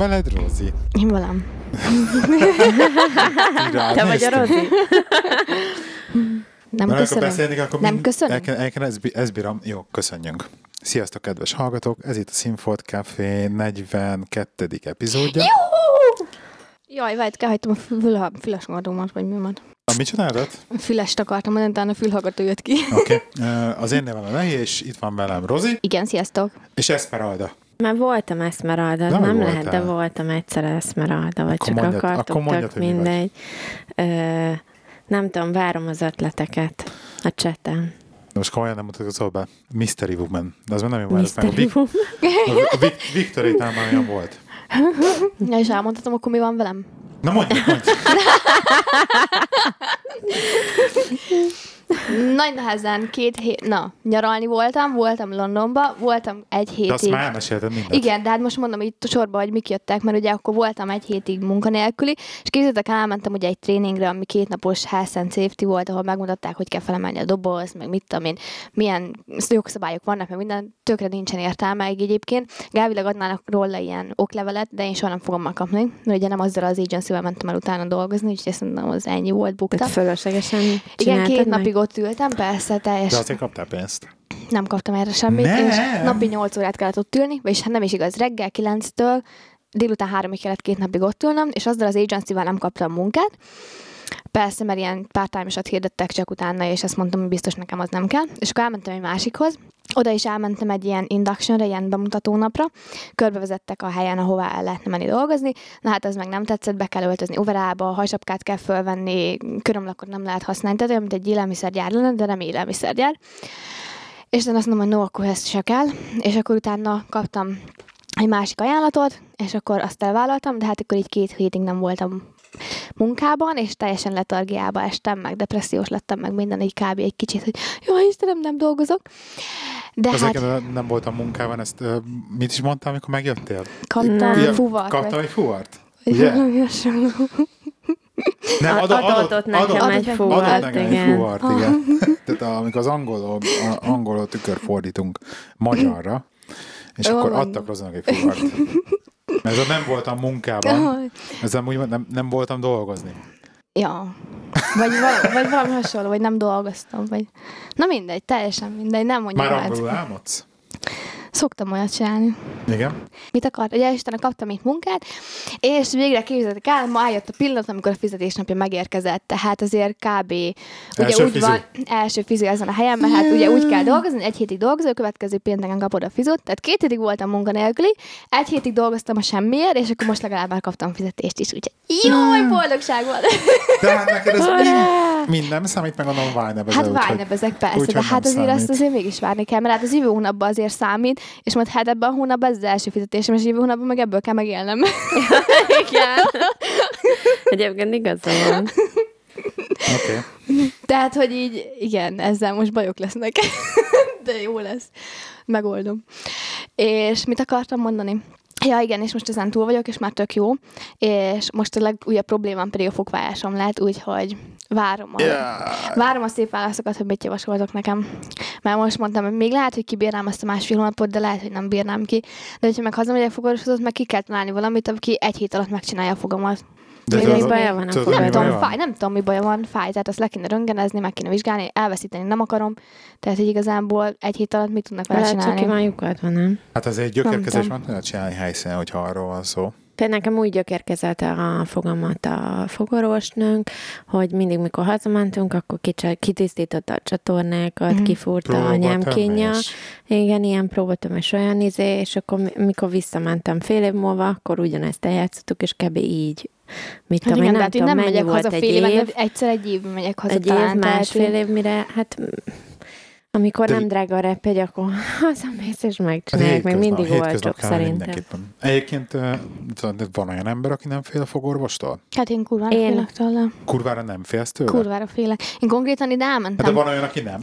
Veled, Rózi? Én velem. Te vagy a Rozi? Nem Mert akkor köszönöm. beszélni, kell, akkor Nem mind- köszönöm? El kell, el kell, ezt, bírom. Jó, köszönjünk. Sziasztok, kedves hallgatók! Ez itt a Színfolt Café 42. epizódja. Jaj, várj, elhagytam a fül, fülesmaradomat, vagy mi van. A mit csináltad? Fülest akartam de a fülhallgató jött ki. Oké. Okay. Az én nevem a Lehi, és itt van velem Rozi, Igen, sziasztok. és Esmeralda. Már voltam Esmeralda, az Nem nem, voltál. lehet, de voltam egyszer Esmeralda, vagy Akkor csak mondjad- akartok, akkor mondjad, tök mindegy. Ö, nem tudom, várom az ötleteket a cseten. De most komolyan nem mutatkozol be. Mystery Woman. De az már nem jó már. Mystery A, Vic- Woman. a Vic- Victory-nál már olyan volt. Ja, és elmondhatom, akkor mi van velem? Na mondj, mondj. Nagy nehezen két hét, na, nyaralni voltam, voltam Londonba, voltam egy De hétig. azt már elmesélted mindent. Igen, de hát most mondom itt a sorba, hogy mik jöttek, mert ugye akkor voltam egy hétig munkanélküli, és képzeljétek, el, elmentem ugye egy tréningre, ami kétnapos health and safety volt, ahol megmutatták, hogy kell felemelni a doboz, meg mit tudom én, milyen jogszabályok vannak, meg minden, tökre nincsen értelme egyébként. Gávileg adnának róla ilyen oklevelet, de én soha nem fogom megkapni, mert ugye nem azzal az agency mentem el utána dolgozni, úgyhogy ezt mondom, az ennyi volt, bukta. Tehát fölöslegesen Igen, két meg? napig ott ültem, persze, teljes De azért kaptál pénzt. nem kaptam erre semmit, Nem? és napi 8 órát kellett ott ülni, vagyis hát nem is igaz, reggel 9-től délután 3-ig kellett két napig ott ülnöm, és azzal az agency nem kaptam munkát. Persze, mert ilyen part hirdettek csak utána, és azt mondtam, hogy biztos nekem az nem kell. És akkor elmentem egy másikhoz, oda is elmentem egy ilyen inductionre, ilyen bemutató napra, körbevezettek a helyen, ahová el lehetne menni dolgozni. Na hát ez meg nem tetszett, be kell öltözni overába, hajsapkát kell fölvenni, körömlakot nem lehet használni, tehát olyan, mint egy élelmiszergyár lenne, de nem élelmiszergyár. És én azt mondom, hogy no, akkor ezt se kell. És akkor utána kaptam egy másik ajánlatot, és akkor azt elvállaltam, de hát akkor így két hétig nem voltam munkában, és teljesen letargiába estem, meg depressziós lettem, meg minden így kb. egy kicsit, hogy jó, Istenem, nem dolgozok. De Azért hát nem voltam munkában, ezt mit is mondtál, amikor megjöttél? kaptam Nem. fuvart. Kaptam vagy- egy fuvart? hasonló. Nem, Ad- adott nekem adott, egy adott fuvart, nekem egy igen. fuvart, igen. Tehát amikor az angolról, a- angolról tükör fordítunk magyarra, és Jó akkor van. adtak Rozinak egy fuvart. Mert ezzel nem voltam munkában, ezzel úgy nem, nem voltam dolgozni. Ja. Vagy, val- vagy valami hasonló, vagy nem dolgoztam, vagy... Na mindegy, teljesen mindegy, nem mondjam Már angolul álmodsz? Szoktam olyat csinálni. Igen. Mit akart? Ugye Istenek kaptam itt munkát, és végre képzeljétek el, ma eljött a pillanat, amikor a fizetésnapja megérkezett, tehát azért kb. Ugye Első úgy fizu. van, első fizu ezen a helyen, mert hát ugye úgy kell dolgozni, egy hétig dolgozol, következő pénteken kapod a fizut, tehát két hétig voltam munkanélküli, egy hétig dolgoztam a semmiért, és akkor most legalább már kaptam fizetést is, úgyhogy jó, boldogság volt. De hát neked ez mind, nem számít, meg a non Hát vájnebezek persze, úgyhogy de hát azért számít. azt azért mégis várni kell, mert hát az jövő hónapban azért számít, és majd hát ebben a hónapban ez az első fizetésem, és jövő hónapban meg ebből kell megélnem. Igen. Egyébként igaza van. Oké. Tehát, hogy így, igen, ezzel most bajok lesznek. De jó lesz. Megoldom. És mit akartam mondani? Ja, igen, és most ezen túl vagyok, és már tök jó. És most a legújabb problémám pedig a fogvájásom lett, úgyhogy várom a, Yeah. várom a szép válaszokat, hogy mit javasoltok nekem. Mert most mondtam, hogy még lehet, hogy kibírnám azt a másfél hónapot, de lehet, hogy nem bírnám ki. De hogyha meg hazamegyek fogorvoshoz, meg ki kell találni valamit, aki egy hét alatt megcsinálja a fogamat. De Mi tudod- baja van tudod, mi? Nem tudom, van? fáj, nem tudom, mi baja van, fáj, tehát azt le kéne röngenezni, meg kéne vizsgálni, elveszíteni nem akarom, tehát hogy igazából egy hét alatt mit tudnak vele Lehet csak csinálni. van lyukadva, nem? Hát az egy gyökérkezés van, tudod csinálni helyszínen, hogyha arról van szó. Például nekem úgy gyökérkezett a fogamat a fogorvosnőnk, hogy mindig, mikor hazamentünk, akkor kicsi, kitisztította a csatornákat, Mhm. kifúrta a. Próbatömés. Igen, ilyen próbatom és olyan izé, és akkor mi- mikor visszamentem fél év múlva, akkor ugyanezt eljátszottuk, és kb. így. Mit Hát tudom, igen, én nem hát én tudom, nem megyek haza egy fél év, de egyszer egy évben megyek haza egy év, talán. tehát, másfél év, mire, hát mm, amikor De- nem drága a repjegy, akkor hazamész és Hát megcsinálják, meg mindig kellene szerintem. Egyébként tudod, van olyan ember, aki nem fél a fogorvostól? Hát én kurvára Én- félek tőle. Kurvára nem félsz tőle? Kurvára félek. Én konkrétan ide Hát de elmentem. van olyan, aki nem.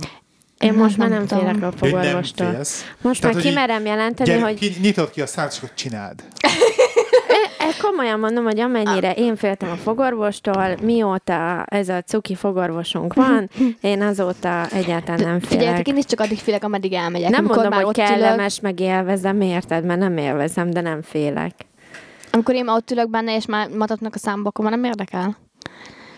Én Hát most már nem nem tudom. félek a fogorvostól. Most Tehát, már kimerem jelenteni, Gyere, hogy ki, nyitod ki a szád, és csináld. Komolyan mondom, hogy amennyire én féltem a fogorvostól, mióta ez a cuki fogorvosunk van, én azóta egyáltalán nem félek. Figyeljetek, én is csak addig félek, ameddig elmegyek. Nem mondom, már hogy ott ülök- kellemes, meg élvezem, érted? Mert nem élvezem, de nem félek. Amikor én ott ülök benne, és már matatnak a számba, akkor már nem érdekel.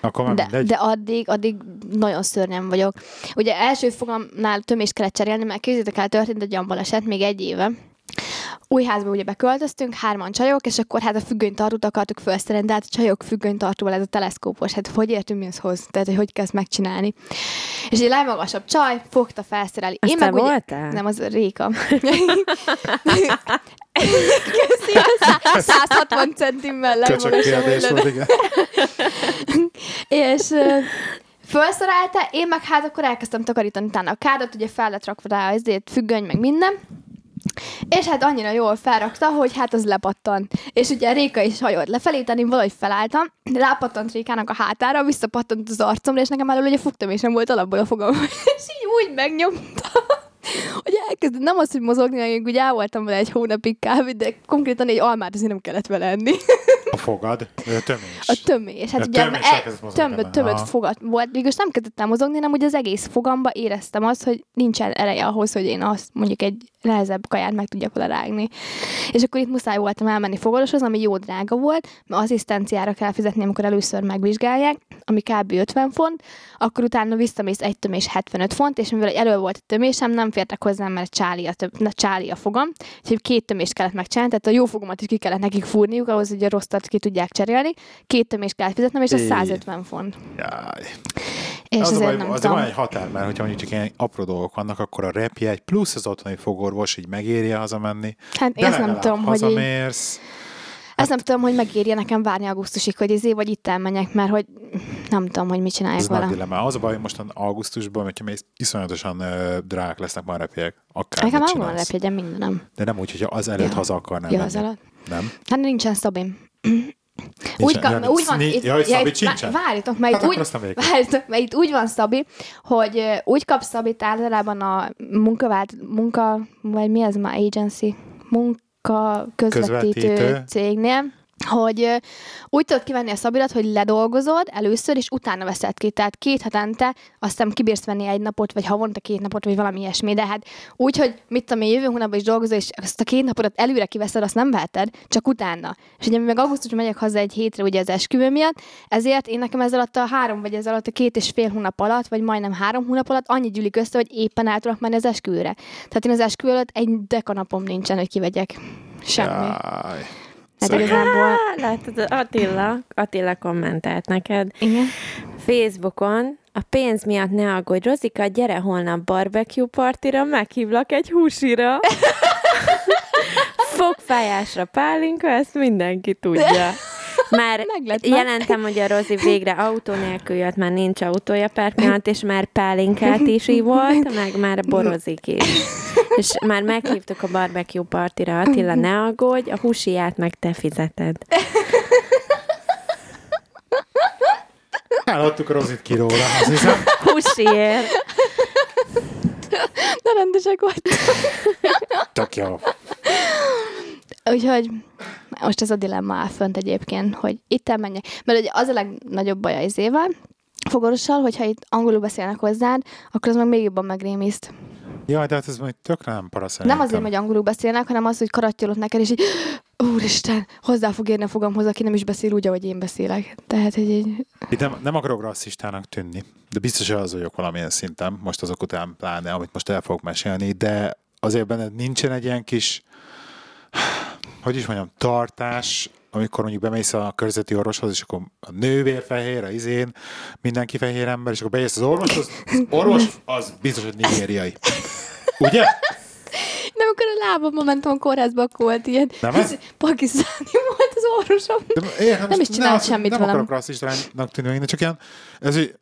Akkor már De, mindegy. de addig, addig nagyon szörnyen vagyok. Ugye első fogamnál tömést kellett cserélni, mert képzétek el, történt egy olyan baleset még egy éve. Új házba ugye beköltöztünk, hárman csajok, és akkor hát a függönytartót akartuk felszerelni, de hát a csajok függönytartóval ez a teleszkópos, hát hogy értünk mi az hoz? Tehát, hogy hogy kell ezt megcsinálni. És egy legmagasabb csaj fogta felszerelni. Azt te ugye- voltál? Nem, az Réka. Köszi, 160 centimmel legmagasabb. kérdés volt. volt, igen. És felszerelte, én meg hát akkor elkezdtem takarítani utána a kádat, ugye fel lett rakva rá ezért függöny, meg minden. És hát annyira jól felrakta, hogy hát az lepattan. És ugye Réka is hajolt lefelé, tehát én valahogy felálltam, rápattant Rékának a hátára, visszapattant az arcomra, és nekem már ugye fogtömésem volt alapból a fogam. és így úgy megnyomta, hogy elkezdett, nem az, hogy mozogni, hanem úgy el voltam vele egy hónapig kb, de konkrétan egy almát azért nem kellett vele enni. A fogad, a tömés. A tömés. Hát A ugye tömés e, tömött, tömött Aha. fogat volt. Végülis nem kezdett el mozogni, hanem ugye az egész fogamba éreztem azt, hogy nincsen ereje ahhoz, hogy én azt mondjuk egy nehezebb kaját meg tudjak vele rágni. És akkor itt muszáj voltam elmenni fogorvoshoz, ami jó drága volt, mert asszisztenciára kell fizetni, amikor először megvizsgálják, ami kb. 50 font, akkor utána visszamész egy tömés 75 font, és mivel elő volt a tömésem, nem fértek hozzám, mert csáli a, töm, na, csáli a fogam, úgyhogy két tömést kellett megcsinálni, tehát a jó fogomat is ki kellett nekik fúrniuk, ahhoz, hogy a rosszat ki tudják cserélni, két tömést kellett fizetnem, és az Éj. 150 font. Jaj. És az azért nem az tudom. van egy határ, mert hogyha mondjuk csak ilyen apró dolgok vannak, akkor a repjegy plusz az otthoni fogorvos így megéri hazamenni. Hát De ezt nem tudom, hogy így, ezt nem tudom, hogy megérje nekem várni augusztusig, hogy izé, vagy itt elmenjek, mert hogy nem tudom, hogy mit csináljak Ez nagy vele. dilemma. Az a baj, hogy mostan augusztusban, hogyha mész, iszonyatosan ö, drágák lesznek már repjegyek. Akár Nekem mit a csinálsz. repjegyem mindenem. De nem úgy, hogyha az előtt Ja. haza akarnál Ja, menni. az alatt. Nem? Hát nincsen szabim. Úgy, ka- úgy van, itt, ja, hogy Szabi itt- sincsen? vá- Várjatok, mert Hát itt, akkor úgy, azt nem végig. várjatok, mert itt úgy van, Szabi, hogy ö, úgy kap Szabit általában a munkavált, munka, vagy mi ez már agency, munka közvetítő, Közvetítő. cégnél, hogy úgy tudod kivenni a szabidat, hogy ledolgozod először, és utána veszed ki. Tehát két hetente aztán kibírsz venni egy napot, vagy havonta két napot, vagy valami ilyesmi. De hát úgy, hogy mit tudom én, jövő hónapban is dolgozol, és azt a két napodat előre kiveszed, azt nem veheted, csak utána. És ugye meg augusztusban megyek haza egy hétre ugye az esküvő miatt, ezért én nekem ez alatt a három, vagy ez alatt a két és fél hónap alatt, vagy majdnem három hónap alatt annyi gyűlik össze, hogy éppen át tudok menni az esküvőre. Tehát én az esküvő előtt egy dekanapom nincsen, hogy kivegyek. Semmi. Jaj. Hát Szegény. igazából... Látod, Attila, Attila kommentált neked. Igen. Facebookon a pénz miatt ne aggódj, Rozika, gyere holnap barbecue partira, meghívlak egy húsira. Fogfájásra pálinka, ezt mindenki tudja. Már jelentem, hogy a Rozi végre autó nélkül jött, már nincs autója pár pillanat, és már pálinkát is volt, meg már borozik is. És már meghívtuk a barbecue partira, Attila, ne aggódj, a húsiát meg te fizeted. Eladtuk a rozit kilóra, azt hiszem. Húsiért. De rendesek vagytok. Tök jó. Úgyhogy most ez a dilemma áll fönt egyébként, hogy itt elmenjek. Mert ugye az a legnagyobb baj az ével, fogorossal, hogyha itt angolul beszélnek hozzád, akkor az meg még jobban megrémiszt. Jaj, de hát ez majd tökre nem para Nem azért, hogy angolul beszélnek, hanem az, hogy karattyolod neked, és így, úristen, hozzá fog érni a fogamhoz, aki nem is beszél úgy, ahogy én beszélek. Tehát, hogy így, Itt nem, nem akarok rasszistának tűnni, de biztos, hogy az vagyok valamilyen szinten, most azok után pláne, amit most el fogok mesélni, de azért benned nincsen egy ilyen kis, hogy is mondjam, tartás, amikor mondjuk bemész a körzeti orvoshoz, és akkor a nővér fehér, a izén, mindenki fehér ember, és akkor bejössz az orvoshoz, az orvos az biztos, hogy nigériai. Ugye? nem, amikor a lábamban mentem a kórházba, akkor volt ilyen. Nem ez? Pakisztáni volt az orvosom. De értem, Nem is csinált ne- semmit Nem velem. akarok rasszistának tűnni, csak ilyen, ez így,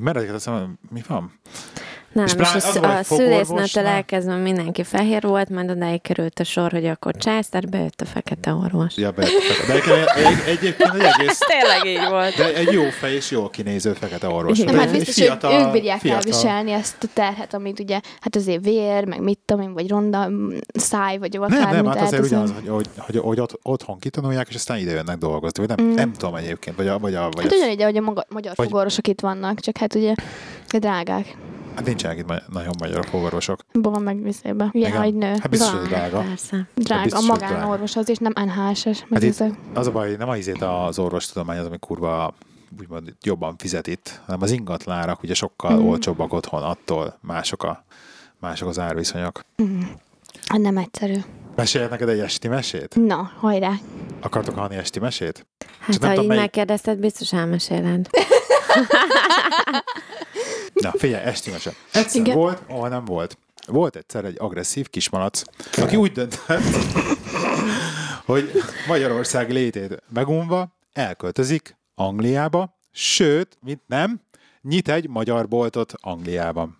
meredeket mi van? Nem, És az a, a a fogorvosnál- elkezdve mindenki fehér volt, majd odáig került a sor, hogy akkor császár, bejött a fekete orvos. Ja, be, de egyébként, egy, egyébként egy egész, Tényleg így volt. de egy jó fej és jól kinéző fekete orvos. Igen. De hát biztos, hogy ők bírják elviselni ezt a terhet, amit ugye, hát azért vér, meg mit tudom én, vagy ronda száj, vagy akár Nem, nem, hát azért elteszem. ugyanaz, hogy, hogy, hogy, hogy ott, otthon kitanulják, és aztán ide jönnek dolgozni. Vagy nem, mm. nem tudom egyébként, vagy a, vagy a, vagy Hát a ugyanígy, ahogy a magyar Vagy- fogorvosok itt vannak, csak hát ugye de drágák. Hát nincsenek itt nagyon magyar fogorvosok. Bon, meg viszébe. Ilyen Igen. nagy nő. Hát biztos, hogy Drága. drága. Persze. Drága. biztos, A hogy magánorvos az is, nem NHS-es. Hát itt az a baj, nem az izét az orvostudomány az, ami kurva úgymond jobban fizet itt, hanem az ingatlárak ugye sokkal Mm. olcsóbbak otthon, attól mások, a, mások az árviszonyok. Hát nem egyszerű. Meséljek neked egy esti mesét? Na, hajrá. Akartok hallani esti mesét? Hát nem ha így melyik- megkérdezted, biztos elmeséled. Na, figyelj, esti mese. Egyszer Igen. volt, ahol nem volt. Volt egyszer egy agresszív kismalac, aki úgy döntött, hogy Magyarország létét megunva elköltözik Angliába, sőt, mint nem, nyit egy magyar boltot Angliában.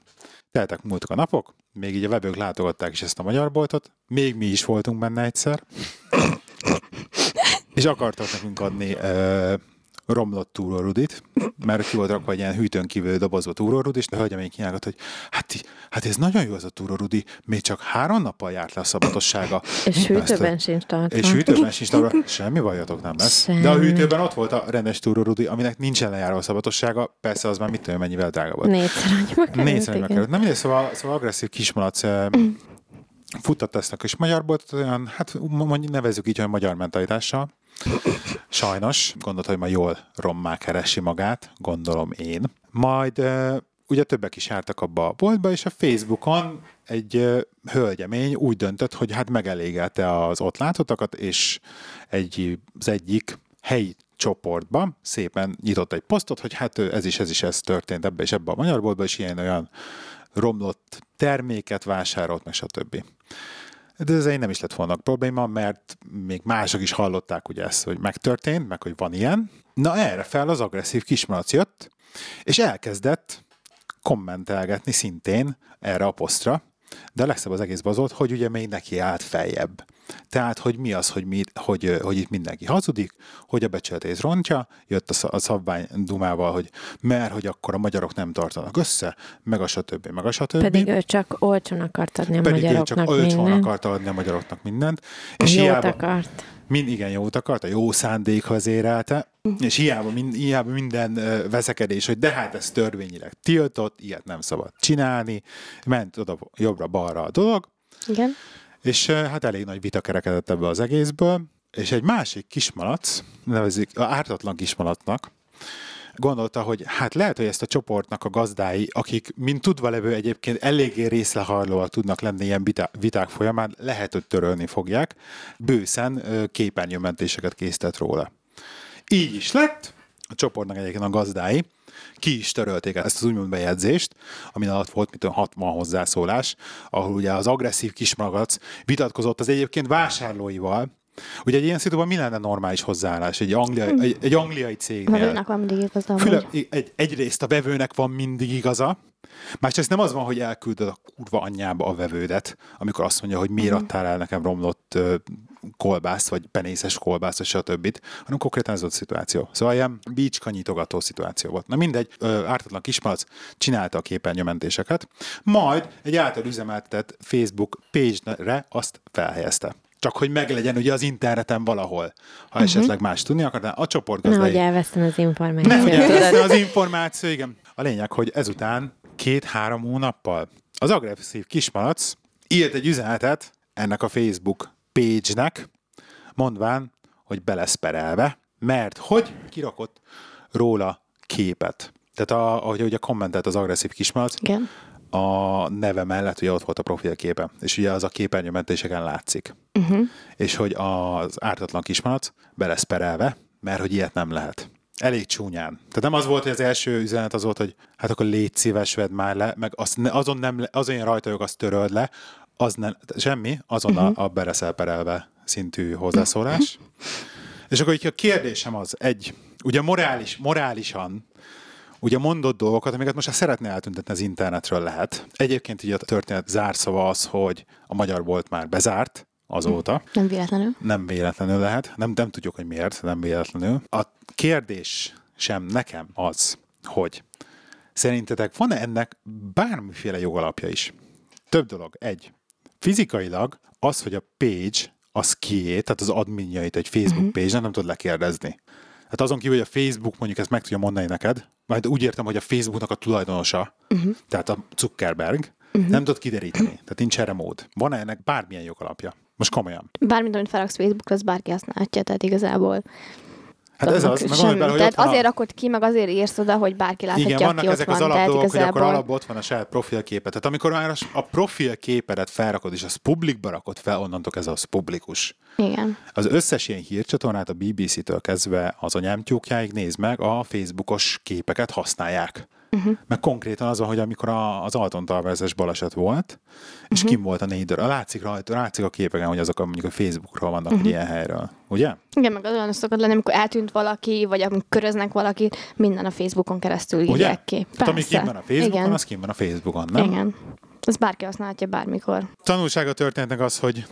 Teltek múltak a napok, még így a webők látogatták is ezt a magyar boltot, még mi is voltunk benne egyszer, és akartak nekünk adni ö, romlott túrórudit, mert ki volt rakva egy ilyen hűtőn kívül dobozba túrórud, és a hölgyem még kínálgat, hogy hát, hát ez nagyon jó ez a túrórudi, még csak három nappal járt le a szabadossága. És hűtőben sincs tartva. És hűtőben sincs tartva, semmi bajotok nem lesz. Semmi. De a hűtőben ott volt a rendes túrórudi, aminek nincsen lejárva a szabadossága, persze az már mit tudom, mennyivel drága volt. Négyszer annyiba került. Négyszer megkerült. Nem mindegy, szóval, szóval agresszív kismalac eh, futtatta ezt a kis magyar boltot, olyan, hát mondjuk nevezzük így, hogy magyar mentalitással. Sajnos, gondolta, hogy ma jól rommá keresi magát, gondolom én. Majd ugye többek is jártak abba a boltba, és a Facebookon egy hölgyemény úgy döntött, hogy hát megelégelte az ott látottakat, és egy, az egyik helyi csoportba szépen nyitott egy posztot, hogy hát ez is, ez is, ez történt ebbe és ebbe a magyar boltba, és ilyen olyan romlott terméket vásárolt, meg stb. De ez nem is lett volna probléma, mert még mások is hallották ugye ezt, hogy megtörtént, meg hogy van ilyen. Na erre fel az agresszív kismalac jött, és elkezdett kommentelgetni szintén erre a posztra, de a legszebb az egészben az volt, hogy ugye még neki állt feljebb. Tehát, hogy mi az, hogy, mi, hogy, hogy itt mindenki hazudik, hogy a becsületét rontja, jött a, sz- a szabvány dumával, hogy mert hogy akkor a magyarok nem tartanak össze, meg a stb. meg a stb. Pedig ő csak olcsón akart adni a Pedig ő magyaroknak csak olcsón mindent. akarta adni a magyaroknak mindent. És Jót hiába, akart. Mind, igen, jót akart, a jó szándékhoz érelte, és hiába, mind, hiába minden veszekedés, hogy de hát ez törvényileg tiltott, ilyet nem szabad csinálni, ment oda jobbra-balra a dolog, Igen. és hát elég nagy vita kerekedett ebből az egészből, és egy másik kismalac, nevezik ártatlan kismalacnak, gondolta, hogy hát lehet, hogy ezt a csoportnak a gazdái, akik mint tudva levő egyébként eléggé részlehajlóak tudnak lenni ilyen viták folyamán, lehet, hogy törölni fogják, bőszen képernyőmentéseket készített róla. Így is lett, a csoportnak egyébként a gazdái, ki is törölték ezt az úgymond bejegyzést, amin alatt volt, mint olyan 60 hozzászólás, ahol ugye az agresszív kismagac vitatkozott az egyébként vásárlóival, Ugye egy ilyen szituban mi lenne normális hozzáállás egy, angliai, egy, egy angliai A cégnél? vevőnek van mindig igaza, hogy egy, egyrészt a vevőnek van mindig igaza, másrészt nem az van, hogy elküldöd a kurva anyjába a vevődet, amikor azt mondja, hogy miért adtál el nekem romlott kolbászt, vagy penészes kolbászt, vagy stb., hanem konkrétan ez volt a szituáció. Szóval ilyen bícska nyitogató szituáció volt. Na mindegy, ö, ártatlan kismalac csinálta a képernyőmentéseket, majd egy által üzemeltetett Facebook page-re azt felhelyezte. Csak hogy meglegyen ugye az interneten valahol, ha esetleg más tudni akar, de a csoport Nehogy elvesztem az Nehogy információt. elveszne az információ, igen. A lényeg, hogy ezután két-három hónappal az agresszív kismalac írt egy üzenetet ennek a Facebook page-nek, mondván, hogy beleszperelve, mert hogy kirakott róla képet. Tehát a, ahogy ugye kommentelt az agresszív kismalac, igen. A neve mellett ugye ott volt a profilképe, és ugye az a képernyőmentéseken látszik. Uh-huh. És hogy az ártatlan kismalac beleszperelve, mert hogy ilyet nem lehet. Elég csúnyán. Tehát nem az volt, hogy az első üzenet az volt, hogy hát akkor légy szíves, vedd már le, meg azt azon, nem, azon ilyen rajta azt töröld le, az nem, semmi, azon uh-huh. a, a bereszelperelve szintű hozzászólás. És akkor így a kérdésem az, egy, ugye morális, morálisan ugye mondott dolgokat, amiket most már szeretné eltüntetni az internetről lehet. Egyébként ugye a történet zárszava az, hogy a magyar volt már bezárt azóta. Nem véletlenül. Nem véletlenül lehet. Nem, nem tudjuk, hogy miért, nem véletlenül. A kérdés sem nekem az, hogy szerintetek van-e ennek bármiféle jogalapja is? Több dolog. Egy. Fizikailag az, hogy a page az kié, tehát az adminjait egy Facebook page nem tudod lekérdezni. Hát azon kívül, hogy a Facebook mondjuk ezt meg tudja mondani neked, majd úgy értem, hogy a Facebooknak a tulajdonosa, uh-huh. tehát a Zuckerberg, uh-huh. nem tud kideríteni. Tehát nincs erre mód. Van-e ennek bármilyen jogalapja? Most komolyan. Bármint, amit felraksz Facebookra, az bárki használhatja, tehát igazából Hát ez az, meg gondolj bele, hogy Tehát a- azért rakod ki, meg azért írsz oda, hogy bárki láthatja, Igen, vannak ezek van. az alapdolgok, hogy akkor igazából- alapból ott van a saját profilképet. Tehát amikor már a- profilképedet felrakod, és az publikba rakod fel, onnantól ez az publikus. Igen. Az összes ilyen hírcsatornát a BBC-től kezdve az anyámtyúkjáig nézd meg, a Facebookos képeket használják. Uh-huh. Meg konkrétan az hogy amikor a, az Alton Towers-es baleset volt, és uh-huh. kim volt a négy darab, látszik, rajta, látszik a képeken, hogy azok a, mondjuk a Facebookról vannak, uh-huh. ilyen helyről. Ugye? Igen, meg az olyan szokott lenni, amikor eltűnt valaki, vagy amikor köröznek valakit, minden a Facebookon keresztül Ugye? írják ki. Tehát ami kim van a Facebookon, Igen. az kim van a Facebookon, nem? Igen. Ez bárki használhatja bármikor. tanulsága a történetnek az, hogy,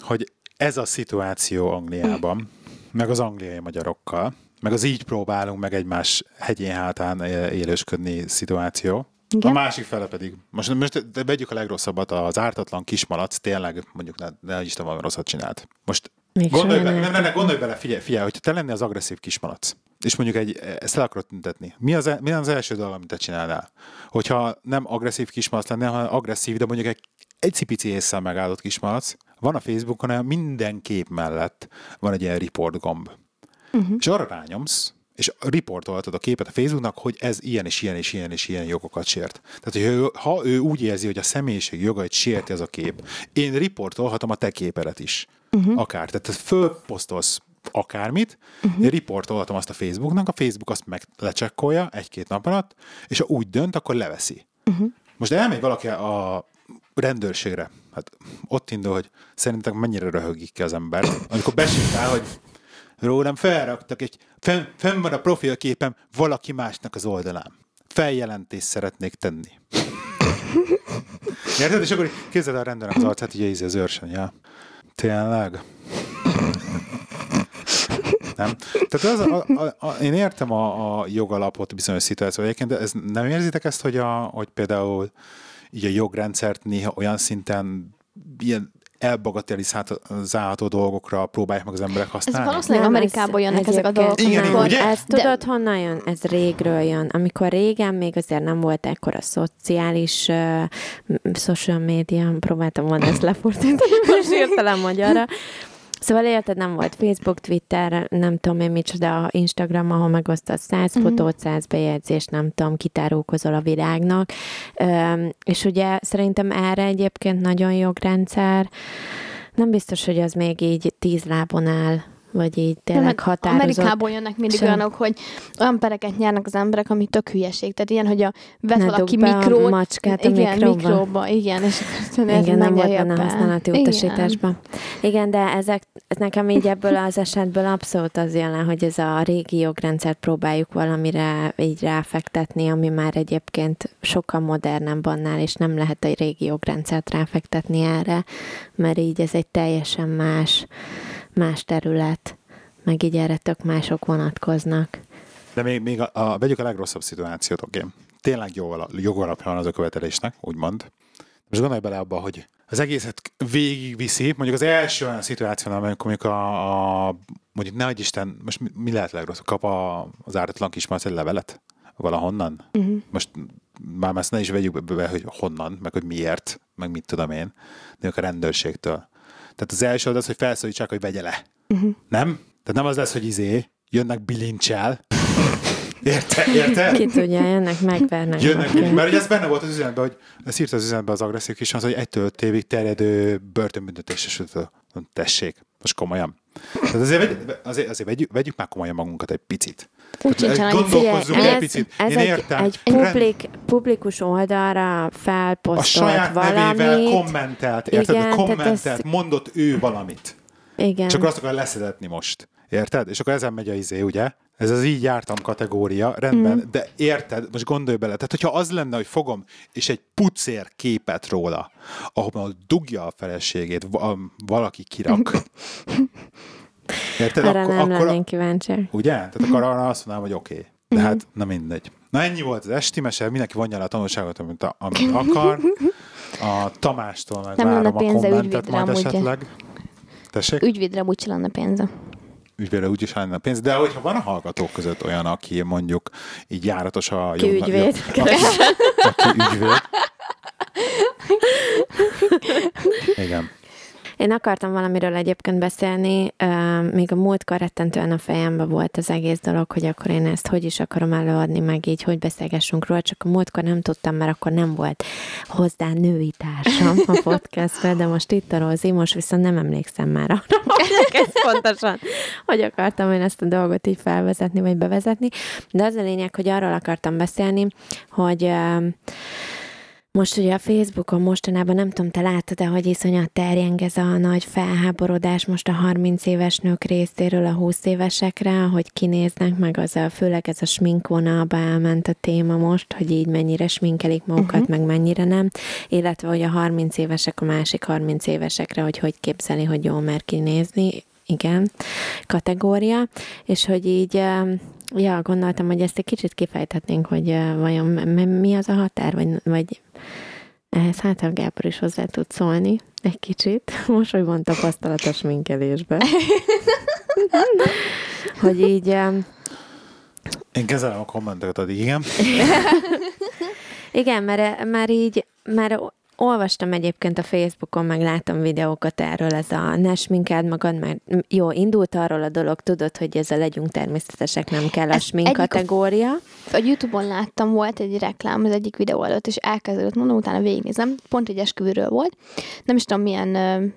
hogy ez a szituáció Angliában, meg az angliai magyarokkal, meg az így próbálunk meg egymás hegyén hátán élősködni szituáció. Igen. A másik fele pedig, most, most de vegyük a legrosszabbat, az ártatlan kismalac tényleg mondjuk ne, ne Isten valami rosszat csinált. Most Még gondolj bele, nem nem, nem, gondolj bele, figyelj, figyelj, hogyha te lennél az agresszív kismalac, és mondjuk egy, ezt el akarod tüntetni, mi az, mi az első dolog, amit te csinálnál? Hogyha nem agresszív kismalac lennél, hanem agresszív, de mondjuk egy, egy cipici észszel megáldott kismalac, van a Facebookon, minden kép mellett van egy ilyen report gomb. Uh-huh. És arra rányomsz, és riportoltad a képet a Facebooknak, hogy ez ilyen és ilyen és ilyen és ilyen jogokat sért. Tehát, hogy ő, ha ő úgy érzi, hogy a személyiség jogait sérti ez a kép, én riportolhatom a te képedet is. Uh-huh. Akár. Tehát te fölposztolsz akármit, uh-huh. én riportolhatom azt a Facebooknak, a Facebook azt meg lecsekkolja egy-két nap alatt, és ha úgy dönt, akkor leveszi. Uh-huh. Most elmegy valaki a rendőrségre, hát ott indul, hogy szerintem mennyire röhögik ki az ember, amikor besétál, hogy rólam felraktak egy, fenn, fenn van a profilképem valaki másnak az oldalán. Feljelentést szeretnék tenni. Érted? És akkor képzeld el a rendőrnek az arcát, így ízi az őrsön, ja. Tényleg? Nem? Tehát az, a, a, a, én értem a, a jogalapot bizonyos szituációban egyébként, de ez, nem érzitek ezt, hogy, a, hogy például így a jogrendszert néha olyan szinten ilyen elbagatelizálható dolgokra próbálják meg az emberek Ez használni? valószínűleg Nem, Amerikából ez jönnek ezek a dolgok. Igen, amikor- ugye? Ez De- tudod, honnan jön? Ez régről jön. Amikor régen még azért nem volt ekkora szociális uh, social media, próbáltam volna ezt lefordítani, most értelem magyarra. Szóval érted, nem volt Facebook, Twitter, nem tudom én micsoda, Instagram, ahol megosztod 100 Mhm. fotót, 100 bejegyzést, nem tudom, kitárókozol a világnak. Üm, és ugye szerintem erre egyébként nagyon jogrendszer, nem biztos, hogy az még így tíz lábon áll, vagy így tényleg határozott. Amerikából jönnek mindig Sem. olyanok, hogy olyan pereket nyernek az emberek, ami tök hülyeség. Tehát ilyen, hogy a vet Ne valaki mikrót. macskát a igen, mikróba. mikróba. Igen, és akkor Igen, nem volt benne be. használati utasításban. Igen, de ezek, ez nekem így ebből az esetből abszolút az jön le, hogy ez a régi jogrendszert próbáljuk valamire így ráfektetni, ami már egyébként sokkal modernebb annál, és nem lehet egy régi jogrendszert ráfektetni erre, mert így ez egy teljesen más, más terület, meg így erre tök mások vonatkoznak. De még, még a, a, vegyük a legrosszabb szituációt, oké. Tényleg jog, jogalapja van az a követelésnek, úgymond. Most gondolj bele abba, hogy az egészet végigviszi, mondjuk az első olyan szituációnál, amikor mondjuk a, a mondjuk ne Isten, most mi, mi lehet legrosszabb? Kap a, az ártatlan kismalac egy levelet? Valahonnan? Uh-huh. Most már ezt ne is vegyük be, hogy honnan, meg hogy miért, meg mit tudom én, de a rendőrségtől. Tehát az első az, hogy felszólítsák, hogy vegye le. Uh-huh. Nem? Tehát nem az lesz, hogy izé, jönnek bilincsel. Érte? Érte? Ki tudja, jönnek, megvernek. Jönnek, valakit. mert ugye ez benne volt az üzenetben, hogy ezt írta az üzenetben az agresszív kis, az, hogy egytől öt évig terjedő börtönbüntetés, és tessék, most komolyan. Tehát azért, vegy, azért, azért vegyük, vegyük már komolyan magunkat egy picit. Sincsen annyi Gondolkozzunk egy picit. ez Én egy, értem. egy publik, publikus oldalra a felposztolt saját valamit. nevével kommentelt, érted? Igen, kommentelt, ez- mondott ő valamit. Igen. Csak azt akar leszedetni most. Érted? És akkor ezen megy a izé, ugye? Ez az így jártam kategória, rendben, mm. de érted, most gondolj bele, tehát hogyha az lenne, hogy fogom, és egy pucér képet róla, ahol dugja a feleségét, va- valaki kirak. Érted? Arra nem lennénk kíváncsiak. Ugye? Tehát akkor arra azt mondanám, hogy oké. Okay. De hát, na mindegy. Na ennyi volt az esti mese, mindenki vonja le a tanulságot, amit, a, amit akar. A Tamástól meg Nem várom a pénze kommentet majd amúgy. esetleg. Tessék? Ügyvédre úgy lenne pénze. ügyvédre úgyis lenne pénz, de hogyha van a hallgatók között olyan, aki mondjuk így járatos a... Ki ügyvéd. Jó, aki, aki ügyvéd. Igen. Én akartam valamiről egyébként beszélni, még a múltkor rettentően a fejembe volt az egész dolog, hogy akkor én ezt hogy is akarom előadni, meg így, hogy beszélgessünk róla, csak a múltkor nem tudtam, mert akkor nem volt hozzá női társam a podcastbe, de most itt a Rózi, most viszont nem emlékszem már arra, hogy ez pontosan, hogy akartam én ezt a dolgot így felvezetni, vagy bevezetni, de az a lényeg, hogy arról akartam beszélni, hogy most ugye a Facebookon mostanában nem tudom, te láttad de hogy iszonyat terjeng ez a nagy felháborodás most a 30 éves nők részéről a 20 évesekre, hogy kinéznek, meg az a, főleg ez a sminkvonalba elment a téma most, hogy így mennyire sminkelik magukat, uh-huh. meg mennyire nem, illetve hogy a 30 évesek a másik 30 évesekre, hogy hogy képzeli, hogy jól mer kinézni, igen, kategória, és hogy így ja, gondoltam, hogy ezt egy kicsit kifejthetnénk, hogy vajon mi az a határ, vagy, vagy ehhez hát a Gábor is hozzá tud szólni egy kicsit. Most, hogy van tapasztalatos minkelésbe. hogy így... Én kezelem a kommenteket addig, igen. igen, mert, mert így, mert olvastam egyébként a Facebookon, meg látom videókat erről, ez a ne sminkáld magad, mert jó, indult arról a dolog, tudod, hogy ez a legyünk természetesek, nem kell a smink kategória. A, a Youtube-on láttam, volt egy reklám az egyik videó előtt, és elkezdődött, mondom, utána végignézem, pont egy esküvőről volt, nem is tudom, milyen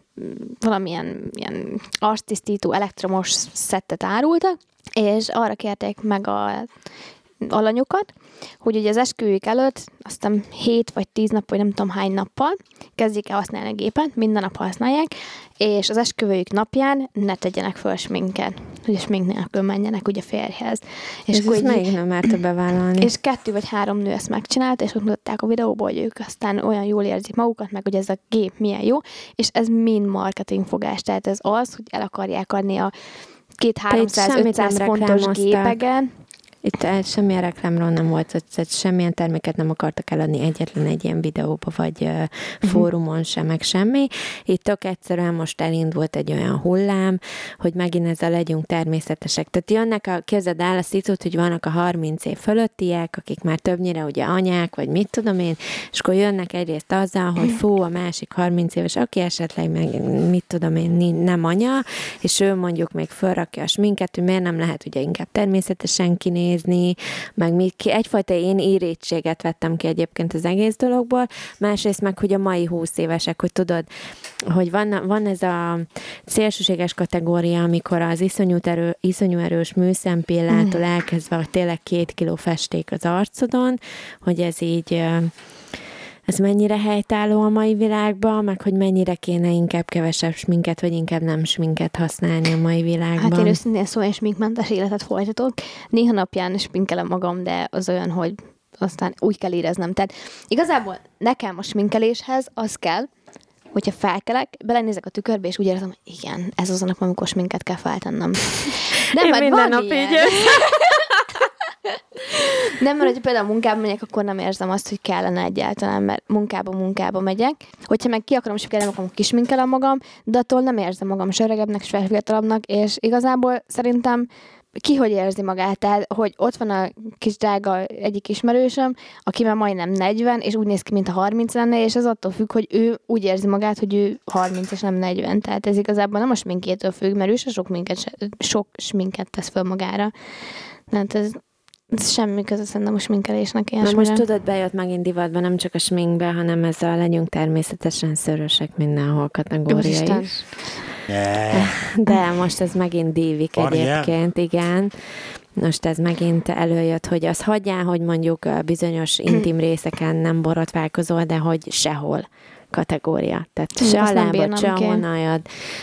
valamilyen ilyen arctisztító elektromos szettet árultak, és arra kérték meg a alanyokat, hogy ugye az esküvők előtt, aztán 7 vagy 10 nap, vagy nem tudom hány nappal kezdik el használni a gépet, minden nap használják, és az esküvőjük napján ne tegyenek föl sminket, hogy a smink nélkül menjenek ugye férjhez. És, és ezt melyik nem merte bevállalni? És kettő vagy három nő ezt megcsinált, és ott mutatták a videóból, hogy ők aztán olyan jól érzik magukat, meg hogy ez a gép milyen jó, és ez mind marketingfogás, tehát ez az, hogy el akarják adni a két 300-500 fontos gépegen, itt semmilyen reklámról nem volt, tehát semmilyen terméket nem akartak eladni egyetlen egy ilyen videóba, vagy uh, fórumon sem, meg semmi. Itt tök egyszerűen most elindult egy olyan hullám, hogy megint ezzel legyünk természetesek. Tehát jönnek a, képzeld el a szitut, hogy vannak a 30 év fölöttiek, akik már többnyire ugye anyák, vagy mit tudom én, és akkor jönnek egyrészt azzal, hogy fú, a másik 30 éves, aki esetleg meg mit tudom én, nem anya, és ő mondjuk még fölrakja a sminket, hogy miért nem lehet ugye inkább természetesen kinézni, nézni, meg mi, egyfajta én érétséget vettem ki egyébként az egész dologból, másrészt meg, hogy a mai húsz évesek, hogy tudod, hogy van, van ez a szélsőséges kategória, amikor az iszonyú, erő, iszonyú erős műszempillától mm. elkezdve tényleg két kiló festék az arcodon, hogy ez így ez mennyire helytálló a mai világban, meg hogy mennyire kéne inkább kevesebb sminket, vagy inkább nem sminket használni a mai világban. Hát én őszintén szóval sminkmentes életet folytatok. Néha napján sminkelem magam, de az olyan, hogy aztán úgy kell éreznem. Tehát igazából nekem a sminkeléshez az kell, hogyha felkelek, belenézek a tükörbe, és úgy érzem, hogy igen, ez az a nap, amikor sminket kell feltennem. Nem, Én minden nap így nem, mert hogy például munkába megyek, akkor nem érzem azt, hogy kellene egyáltalán, mert munkába, munkába megyek. Hogyha meg ki akarom, nem akarom kisminkelem magam, de attól nem érzem magam se öregebbnek, se és igazából szerintem ki hogy érzi magát, tehát hogy ott van a kis drága egyik ismerősöm, aki már majdnem 40, és úgy néz ki, mint a 30 lenne, és ez attól függ, hogy ő úgy érzi magát, hogy ő 30 és nem 40. Tehát ez igazából nem a sminkétől függ, mert ő se sok, minket, sok sminket tesz föl magára. Tehát ez semmi köze szerintem a sminkelésnek Na most tudod, bejött megint divatba, nem csak a sminkbe, hanem ez a legyünk természetesen szörösek mindenhol kategória is. Yeah. De most ez megint dívik Van egyébként, ilyen? igen. Most ez megint előjött, hogy az hagyjál, hogy mondjuk bizonyos intim részeken nem borotválkozol, de hogy sehol kategória. Tehát se a lábad, se a honajad,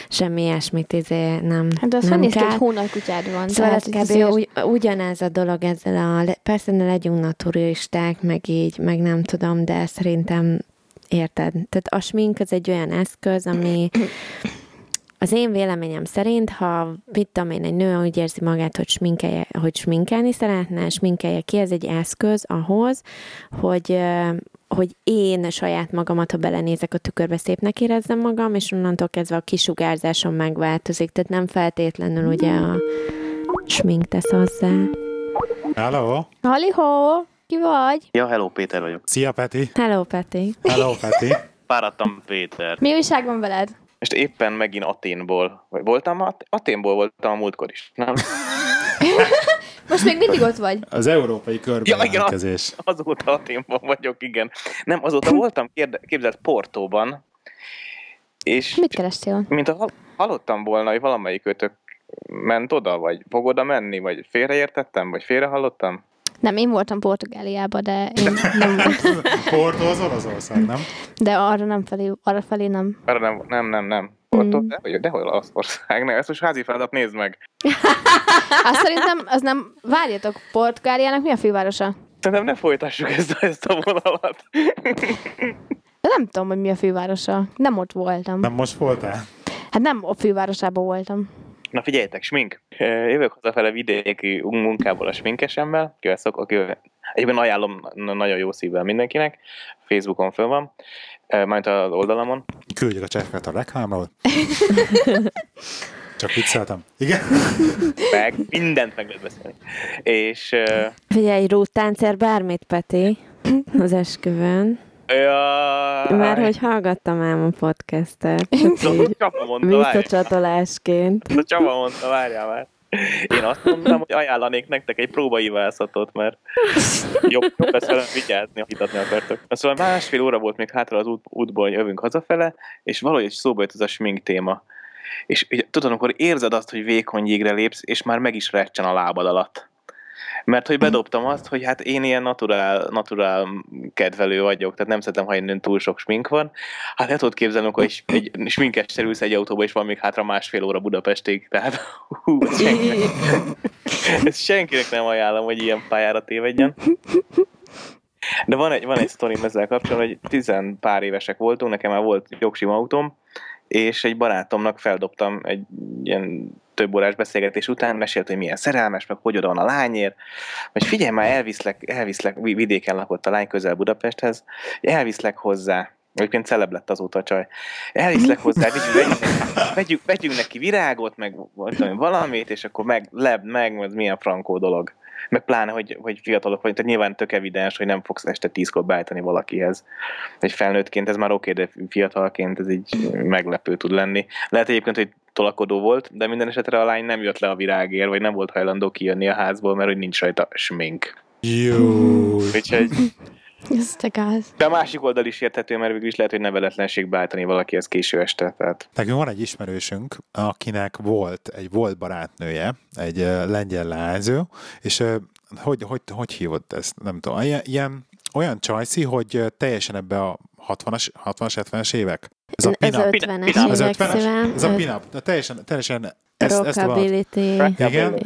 semmi ilyesmit izé nem hát de azt nem kell. hogy hónalkutyád van. Szóval ez kb. Ugy, ugyanez a dolog ezzel a, persze ne legyünk naturisták, meg így, meg nem tudom, de szerintem érted. Tehát a smink az egy olyan eszköz, ami az én véleményem szerint, ha mit tudom én, egy nő úgy érzi magát, hogy, sminkelje, hogy sminkelni szeretne, sminkelje ki, ez egy eszköz ahhoz, hogy hogy én saját magamat, ha belenézek a tükörbe, szépnek érezzem magam, és onnantól kezdve a kisugárzásom megváltozik, tehát nem feltétlenül ugye a smink tesz hozzá. Hello! Halihó! Ki vagy? Ja, hello, Péter vagyok. Szia, Peti! Hello, Peti! Hello, Peti! Fáradtam Péter. Mi újság van veled? És éppen megint Aténból. Vagy voltam, At- Aténból voltam a múltkor is, nem? Most még mindig ott vagy. Az európai körben Ja, igen, jelentkezés. Azóta Aténban vagyok, igen. Nem, azóta voltam, kérde- képzeld, Portóban, és Mit kerestél? mint a hal- hallottam volna, hogy valamelyik ötök ment oda, vagy fog oda menni, vagy félreértettem, vagy félre hallottam. Nem, én voltam Portugáliába, de én nem voltam. Porto az Olaszország, nem? De arra nem felé, arra felé nem. Arra nem, nem, nem, nem. Portó, Mm. de, hogy- de hol Olaszország? Ne, ezt most házi feladat nézd meg. Azt szerintem, az nem... Várjatok, Portugáliának mi a fővárosa? Szerintem ne folytassuk ezt, a- ezt a vonalat. De nem tudom, hogy mi a fővárosa. Nem ott voltam. Nem most voltál? Hát nem a fővárosában voltam. Na figyeljetek, smink. Jövök hazafele vidéki munkából a sminkesemmel, akivel szok, akivel egyben ajánlom na- nagyon jó szívvel mindenkinek. Facebookon föl van, majd az oldalamon. Küldjük a csekket a reklámról. Csak vicceltem. Igen? Meg mindent meg lehet beszélni. És ö, Figyelj, rúttáncér bármit, Peti, az esküvőn. Jaj, Már hogy hallgattam ám a podcastet. Visszacsatolásként. A Csaba mondta, várjál már. Én azt mondtam, hogy ajánlanék nektek egy próbaivászatot, mert jobb, jobb lesz velem vigyázni, ha hitatni akartok. Szóval másfél óra volt még hátra az út, útból, hogy jövünk hazafele, és valahogy szóba jött ez a smink téma. És ugye, tudod, amikor érzed azt, hogy vékony jégre lépsz, és már meg is recsen a lábad alatt. Mert hogy bedobtam azt, hogy hát én ilyen naturál, naturál kedvelő vagyok, tehát nem szeretem, ha innen túl sok smink van. Hát el tudod képzelni, akkor egy, egy sminkessel ülsz egy autóba, és van még hátra másfél óra Budapestig. Tehát hú, ez senki, ezt senkinek nem ajánlom, hogy ilyen pályára tévedjen. De van egy, van egy sztorim ezzel kapcsolatban, hogy tizen pár évesek voltunk, nekem már volt jogsim autóm, és egy barátomnak feldobtam egy ilyen több órás beszélgetés után, mesélt, hogy milyen szerelmes, meg hogy oda van a lányért, hogy figyelj már, elviszlek, elviszlek, vi- vidéken lakott a lány közel Budapesthez, elviszlek hozzá, Egyébként celeb lett azóta a csaj. Elviszlek hozzá, vegyünk, vegyünk, vegyünk, vegyünk neki virágot, meg vagy tudom, valamit, és akkor meg, leb, meg, ez milyen frankó dolog. Meg pláne, hogy, hogy fiatalok vagyunk, tehát nyilván tök evidens, hogy nem fogsz este tízkor beállítani valakihez. Egy felnőttként ez már oké, de fiatalként ez így meglepő tud lenni. Lehet egyébként, hogy tolakodó volt, de minden esetre a lány nem jött le a virágért, vagy nem volt hajlandó kijönni a házból, mert hogy nincs rajta smink. Jó. Úgyhogy Ez te gáz. de a másik oldal is érthető, mert végül is lehet, hogy neveletlenség beállítani valakihez késő este. Tehát Nekünk van egy ismerősünk, akinek volt egy volt barátnője, egy lengyel leányző, és hogy, hogy, hogy hívott ezt? Nem tudom. Ilyen, olyan csajszi, hogy teljesen ebbe a 60-as, 60-as 70-es évek. Ez a Ez pin-up. 50-es Ez évek 50-es? szívem. Ez a pin-up. De teljesen, teljesen ezt, ezt a. Igen.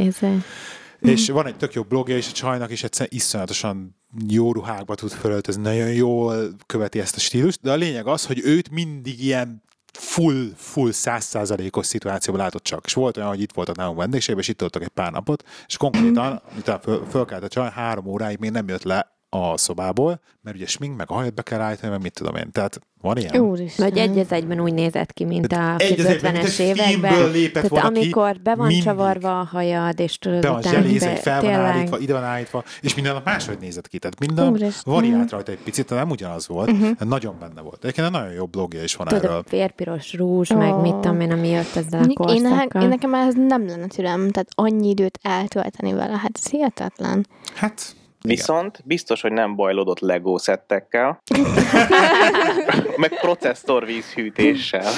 És van egy tök jó blogja, és a csajnak is egyszerűen iszonyatosan jó ruhákba tud fölöltözni, nagyon jól követi ezt a stílust, de a lényeg az, hogy őt mindig ilyen full, full százszázalékos szituációban látott csak. És volt olyan, hogy itt voltak nálunk vendégségben, és itt voltak egy pár napot, és konkrétan, miután föl, fölkelt a csaj, három óráig még nem jött le a szobából, mert ugye smink, meg a hajat be kell állítani, meg mit tudom én. Tehát van ilyen. Úristen. Vagy egy az egyben úgy nézett ki, mint a egyben, mint 50-es egy filmből években. lépett Tehát ki, amikor be van mindig. csavarva a hajad, és tudod, be van utána zselézve, be- egy fel van tényleg. állítva, ide van állítva, és minden nap máshogy nézett ki. Tehát minden Úristen. variált rajta egy picit, de nem ugyanaz volt, uh-huh. nagyon benne volt. Egyébként egy nagyon jó blogja is van Tudod, erről. a férpiros rúzs, meg Ó. mit tudom én, ami jött ezzel a Mondjuk én, ne, korszakkal. én nekem ez nem lenne türelem, tehát annyi időt eltölteni vele, hát ez hihetetlen. Hát, igen. Viszont biztos, hogy nem bajlódott Lego szettekkel, meg processzor vízhűtéssel.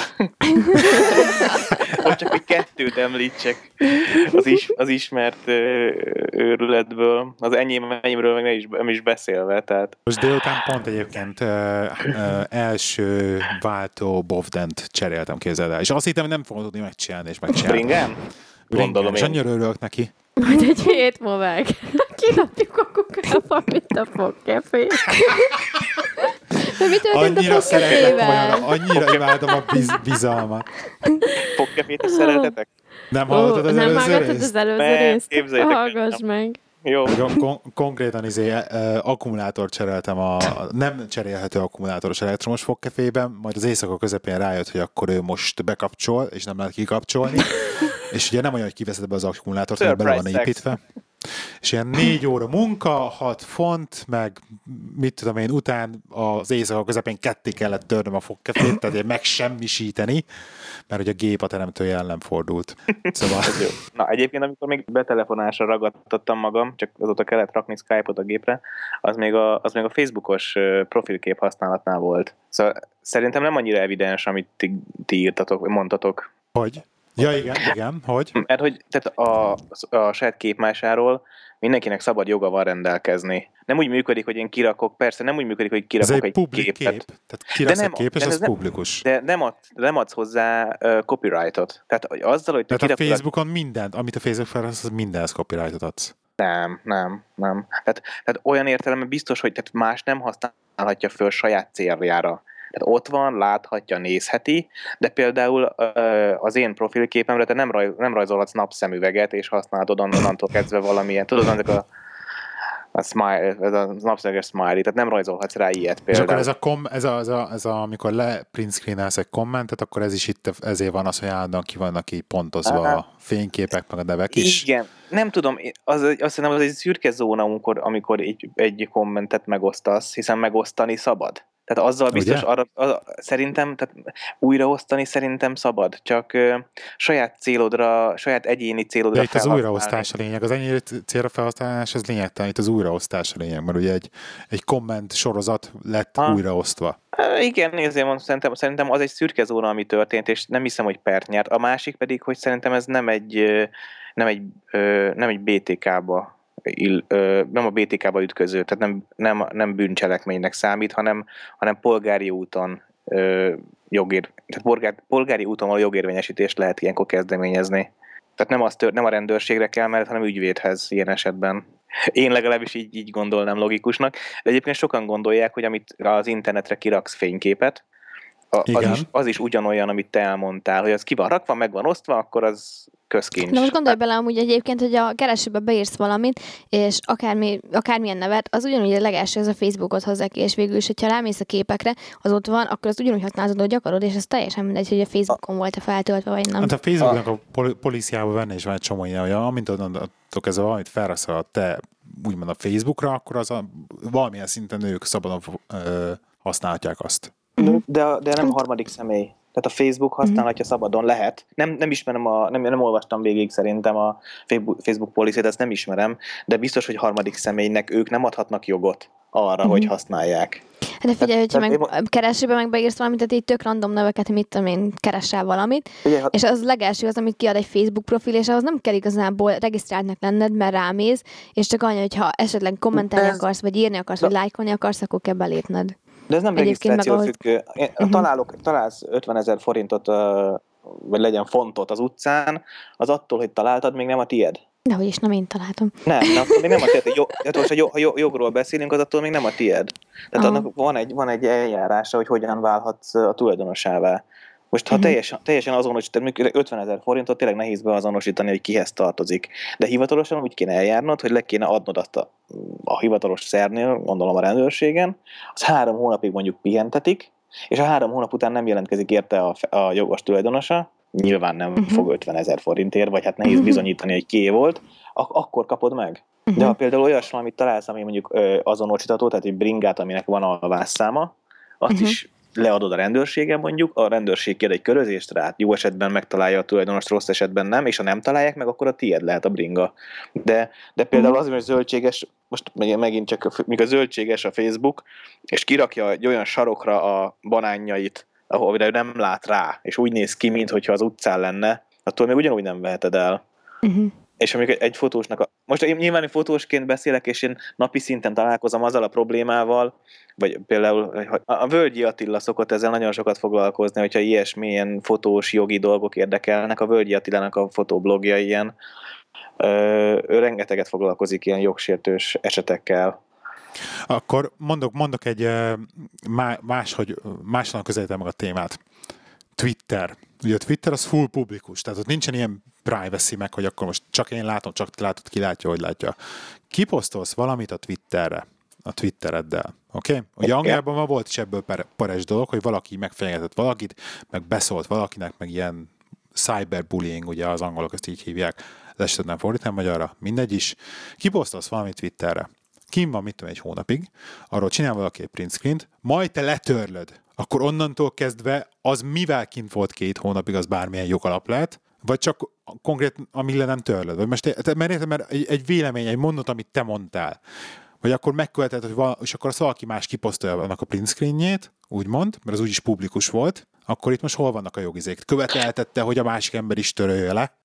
Hogy csak egy kettőt említsek az, is, az ismert őrületből, az enyém, enyémről meg ne is, nem is beszélve, tehát Most délután pont egyébként ö, ö, első váltó Bovdent cseréltem képzeld el. És azt hittem, hogy nem fogom tudni megcsinálni, és megcsináltam. Bringen? Gondolom És annyira örülök neki. Majd egy hét múlva kinapjuk a kukába, mint a fogkefé. De mi történt Annyira a fogkefével? annyira imádom a biz, bizalmat. Fogkefét is szeretetek? Nem hallottad az nem előző hallgattad részt? az előző részt? képzeljétek el, Hallgass nem. meg. Jó. Kon- kon- konkrétan izé, uh, akkumulátort cseréltem a nem cserélhető akkumulátoros elektromos fogkefében, majd az éjszaka közepén rájött, hogy akkor ő most bekapcsol, és nem lehet kikapcsolni. és ugye nem olyan, hogy kiveszed be az akkumulátort, hanem bele van Surprise sex. És ilyen négy óra munka, hat font, meg mit tudom én, után az éjszaka közepén ketté kellett törnöm a fogkefét, tehát megsemmisíteni, mert hogy a gép a teremtője ellen fordult. Szóval. Na, egyébként, amikor még betelefonásra ragadtattam magam, csak azóta kellett rakni Skype-ot a gépre, az még a, az még a Facebookos profilkép használatnál volt. Szóval szerintem nem annyira evidens, amit ti, ti írtatok, mondtatok. hogy? Ja, igen, igen, hogy? Mert hogy tehát a, a saját képmásáról mindenkinek szabad joga van rendelkezni. Nem úgy működik, hogy én kirakok, persze nem úgy működik, hogy Ez kirakok egy egy, publik képet. kép. Tehát De egy nem- kép, és de az ez nem- publikus. De nem, ad, nem adsz hozzá uh, copyrightot. Tehát azzal, hogy te Tehát a Facebookon mindent, amit a Facebook felhasználsz, az mindenhez copyrightot adsz. Nem, nem, nem. Tehát, tehát olyan értelemben biztos, hogy tehát más nem használhatja föl saját céljára. Tehát ott van, láthatja, nézheti, de például az én profilképemre te nem, raj, nem rajzolhatsz napszemüveget, és használod onnan- onnantól kezdve valamilyen, tudod, ezek a, a, smile, ez a napszemüveges smiley, tehát nem rajzolhatsz rá ilyet És például. akkor ez a, kom, ez a, ez a, ez a amikor le print screenelsz egy kommentet, akkor ez is itt, ezért van az, hogy állandóan ki vannak így pontozva Aha. a fényképek, meg a nevek is. Igen, nem tudom, az, azt hiszem, az egy szürke zóna, amikor, amikor egy, egy kommentet megosztasz, hiszen megosztani szabad. Tehát azzal biztos, Ugye? arra, az, szerintem, tehát újraosztani szerintem szabad, csak ö, saját célodra, saját egyéni célodra De itt az újraosztás a lényeg. Az ennyi célra felhasználás az lényegtelen, itt az újraosztás a lényeg, mert ugye egy, egy komment sorozat lett Ha. újraosztva. Igen, ezért mondom, szerintem, szerintem az egy szürke zóna, ami történt, és nem hiszem, hogy pert nyert. A másik pedig, hogy szerintem ez nem egy, nem egy, nem egy BTK-ba ill, ö, nem a BTK-ba ütköző, tehát nem, nem, nem bűncselekménynek számít, hanem, hanem polgári úton ö, jogér, tehát polgár, polgári úton a jogérvényesítést lehet ilyenkor kezdeményezni. Tehát nem, az tör, nem a rendőrségre kell, mert hanem ügyvédhez ilyen esetben. Én legalábbis így, így gondolnám logikusnak. De egyébként sokan gondolják, hogy amit az internetre kiraksz fényképet, a, az, is, az is ugyanolyan, amit te elmondtál, hogy az ki van rakva, meg van osztva, akkor az közkincs. De most gondolj bele amúgy egyébként, hogy a keresőbe beírsz valamit, és akármi, akármilyen nevet, az ugyanúgy a legelső, ez a Facebookot hozzá ki, és végül is, hogyha rámész a képekre, az ott van, akkor az ugyanúgy használhatod, hogy akarod, és ez teljesen mindegy, hogy a Facebookon volt-e feltöltve, vagy nem. Hát a Facebooknak a poli- políciában benne is van egy csomó ilyen, hogy amint onnantól kezdve valamit felraksz a te úgymond a Facebookra, akkor az a, valamilyen szinten ők szabadon ö, használhatják azt. De, de nem harmadik személy. Tehát a Facebook használhatja szabadon, lehet. Nem, nem ismerem, a, nem, nem olvastam végig szerintem a Facebook, policy ezt nem ismerem, de biztos, hogy harmadik személynek ők nem adhatnak jogot arra, hogy használják. Hát de figyelj, hogyha meg én meg beírsz valamit, tehát így tök random neveket, mit tudom én, keresel valamit, Ugye, ha, és az legelső az, amit kiad egy Facebook profil, és ahhoz nem kell igazából regisztráltnak lenned, mert rámész, és csak annyi, hogyha esetleg kommentelni ez- akarsz, vagy írni akarsz, de- vagy lájkolni akarsz, akkor kell belépned. De ez nem egyébként regisztráció ahhoz- függő. Mhm. találok, találsz 50 ezer forintot, vagy legyen fontot az utcán, az attól, hogy találtad, még nem a tied. De hogy is, nem én találtam. Nem, akkor még nem a. Jó, tehát most, ha jo- ha jo- jogról beszélünk, az attól még nem a tied. Tehát Aha. annak van egy, van egy eljárása, hogy hogyan válhatsz a tulajdonosává. Most ha Mhm. teljesen, teljesen azonosítani, mondjuk 50 ezer forintot tényleg nehéz beazonosítani, hogy kihez tartozik. De hivatalosan úgy kéne eljárnod, hogy le kéne adnod azt a, a hivatalos szernél, gondolom a rendőrségen, az három hónapig mondjuk pihentetik, és a három hónap után nem jelentkezik érte a, a jogos tulajdonosa, nyilván nem Mhm. fog 50 ezer forintért, vagy hát nehéz Mhm. bizonyítani, hogy kié volt, ak- akkor kapod meg. De Mhm. ha például olyas valamit találsz, ami mondjuk ö, azonosítható, tehát egy bringát, aminek van a vászszáma, azt Mhm. is leadod a rendőrségen mondjuk, a rendőrség kér egy körözést rá, jó esetben megtalálja a tulajdonost, rossz esetben nem, és ha nem találják meg, akkor a tied lehet a bringa. De, de például Mhm. azért, mert zöldséges, most meg- megint csak, míg a zöldséges a Facebook, és kirakja egy olyan sarokra a banánjait, ahol ő nem lát rá, és úgy néz ki, mintha az utcán lenne, attól még ugyanúgy nem veheted el. Mhm. És amikor egy fotósnak, a, most én nyilván én fotósként beszélek, és én napi szinten találkozom azzal a problémával, vagy például hogy a Völgyi Attila szokott ezzel nagyon sokat foglalkozni, hogyha ilyesmilyen fotós jogi dolgok érdekelnek, a Völgyi Attilának a fotoblogja ilyen, ő rengeteget foglalkozik ilyen jogsértős esetekkel. Akkor mondok, mondok egy ö, má- máshogy, máshonnan közelítem meg a témát. Twitter. Ugye a Twitter az full publikus, tehát ott nincsen ilyen privacy meg, hogy akkor most csak én látom, csak te látod, ki látja, hogy látja. Kiposztolsz valamit a Twitterre, a Twittereddel, oké? Okay? Ugye Angliában ma volt is ebből pares dolog, hogy valaki megfenyegetett valakit, meg beszólt valakinek, meg ilyen cyberbullying, ugye az angolok ezt így hívják, le is tudnám fordítani magyarra, mindegy is. Kiposztolsz valamit Twitterre, kim van, mit tudom, egy hónapig, arról csinál valaki egy print screen majd te letörlöd, akkor onnantól kezdve az mivel kint volt két hónapig, az bármilyen jogalap lehet, vagy csak konkrét, ami le nem törlöd. Vagy most, te, mert, érted, mert egy, egy vélemény, egy mondat, amit te mondtál, vagy akkor megköveted, hogy val- és akkor azt valaki más kiposztolja annak a print screenjét, úgymond, mert az úgyis publikus volt, akkor itt most hol vannak a jogizék? Követeltette, hogy a másik ember is törölje le.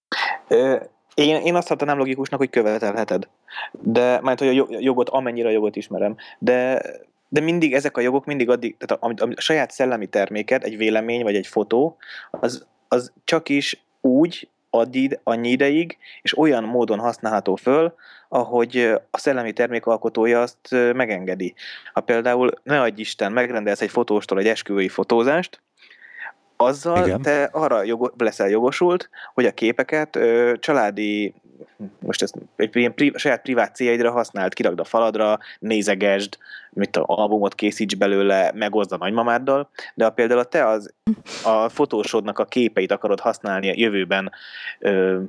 Ö, én, én azt tartanám logikusnak, hogy követelheted. De, mert hogy a jo- jogot, amennyire a jogot ismerem. De, de mindig ezek a jogok mindig addig, tehát a, a, a saját szellemi terméked, egy vélemény vagy egy fotó, az, az csak is úgy addig annyi ideig, és olyan módon használható föl, ahogy a szellemi termék alkotója azt megengedi. Ha például, ne adj Isten, megrendelsz egy fotóstól egy esküvői fotózást, azzal. Igen. te arra jogo, leszel jogosult, hogy a képeket ö, családi, most ezt egy ilyen pri, saját privát céljaidra használt, kirakd a faladra, nézegesd, mit a albumot készíts belőle, megoszd a nagymamáddal, de ha például te az, a fotósodnak a képeit akarod használni a jövőben, ö,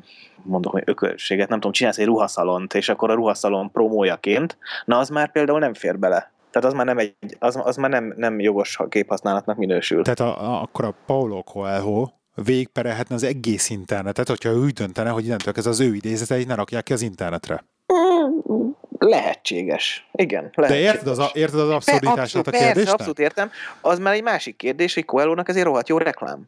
mondok, hogy ökölséget, nem tudom, csinálsz egy ruhaszalont, és akkor a ruhaszalon promójaként, na az már például nem fér bele. Tehát az már nem, egy, az, az már nem, nem jogos képhasználatnak minősül. Tehát a, a, akkor a Paulo Coelho végperelhetne az egész internetet, hogyha ő úgy döntene, hogy innentől kezdve az ő idézeteit ne rakják ki az internetre. Mm, Lehetséges. Igen, De lehetséges. érted az, érted az abszurditását a Persze, kérdésnek? abszolút értem. Az már egy másik kérdés, hogy Coelho-nak ez egy rohadt jó reklám.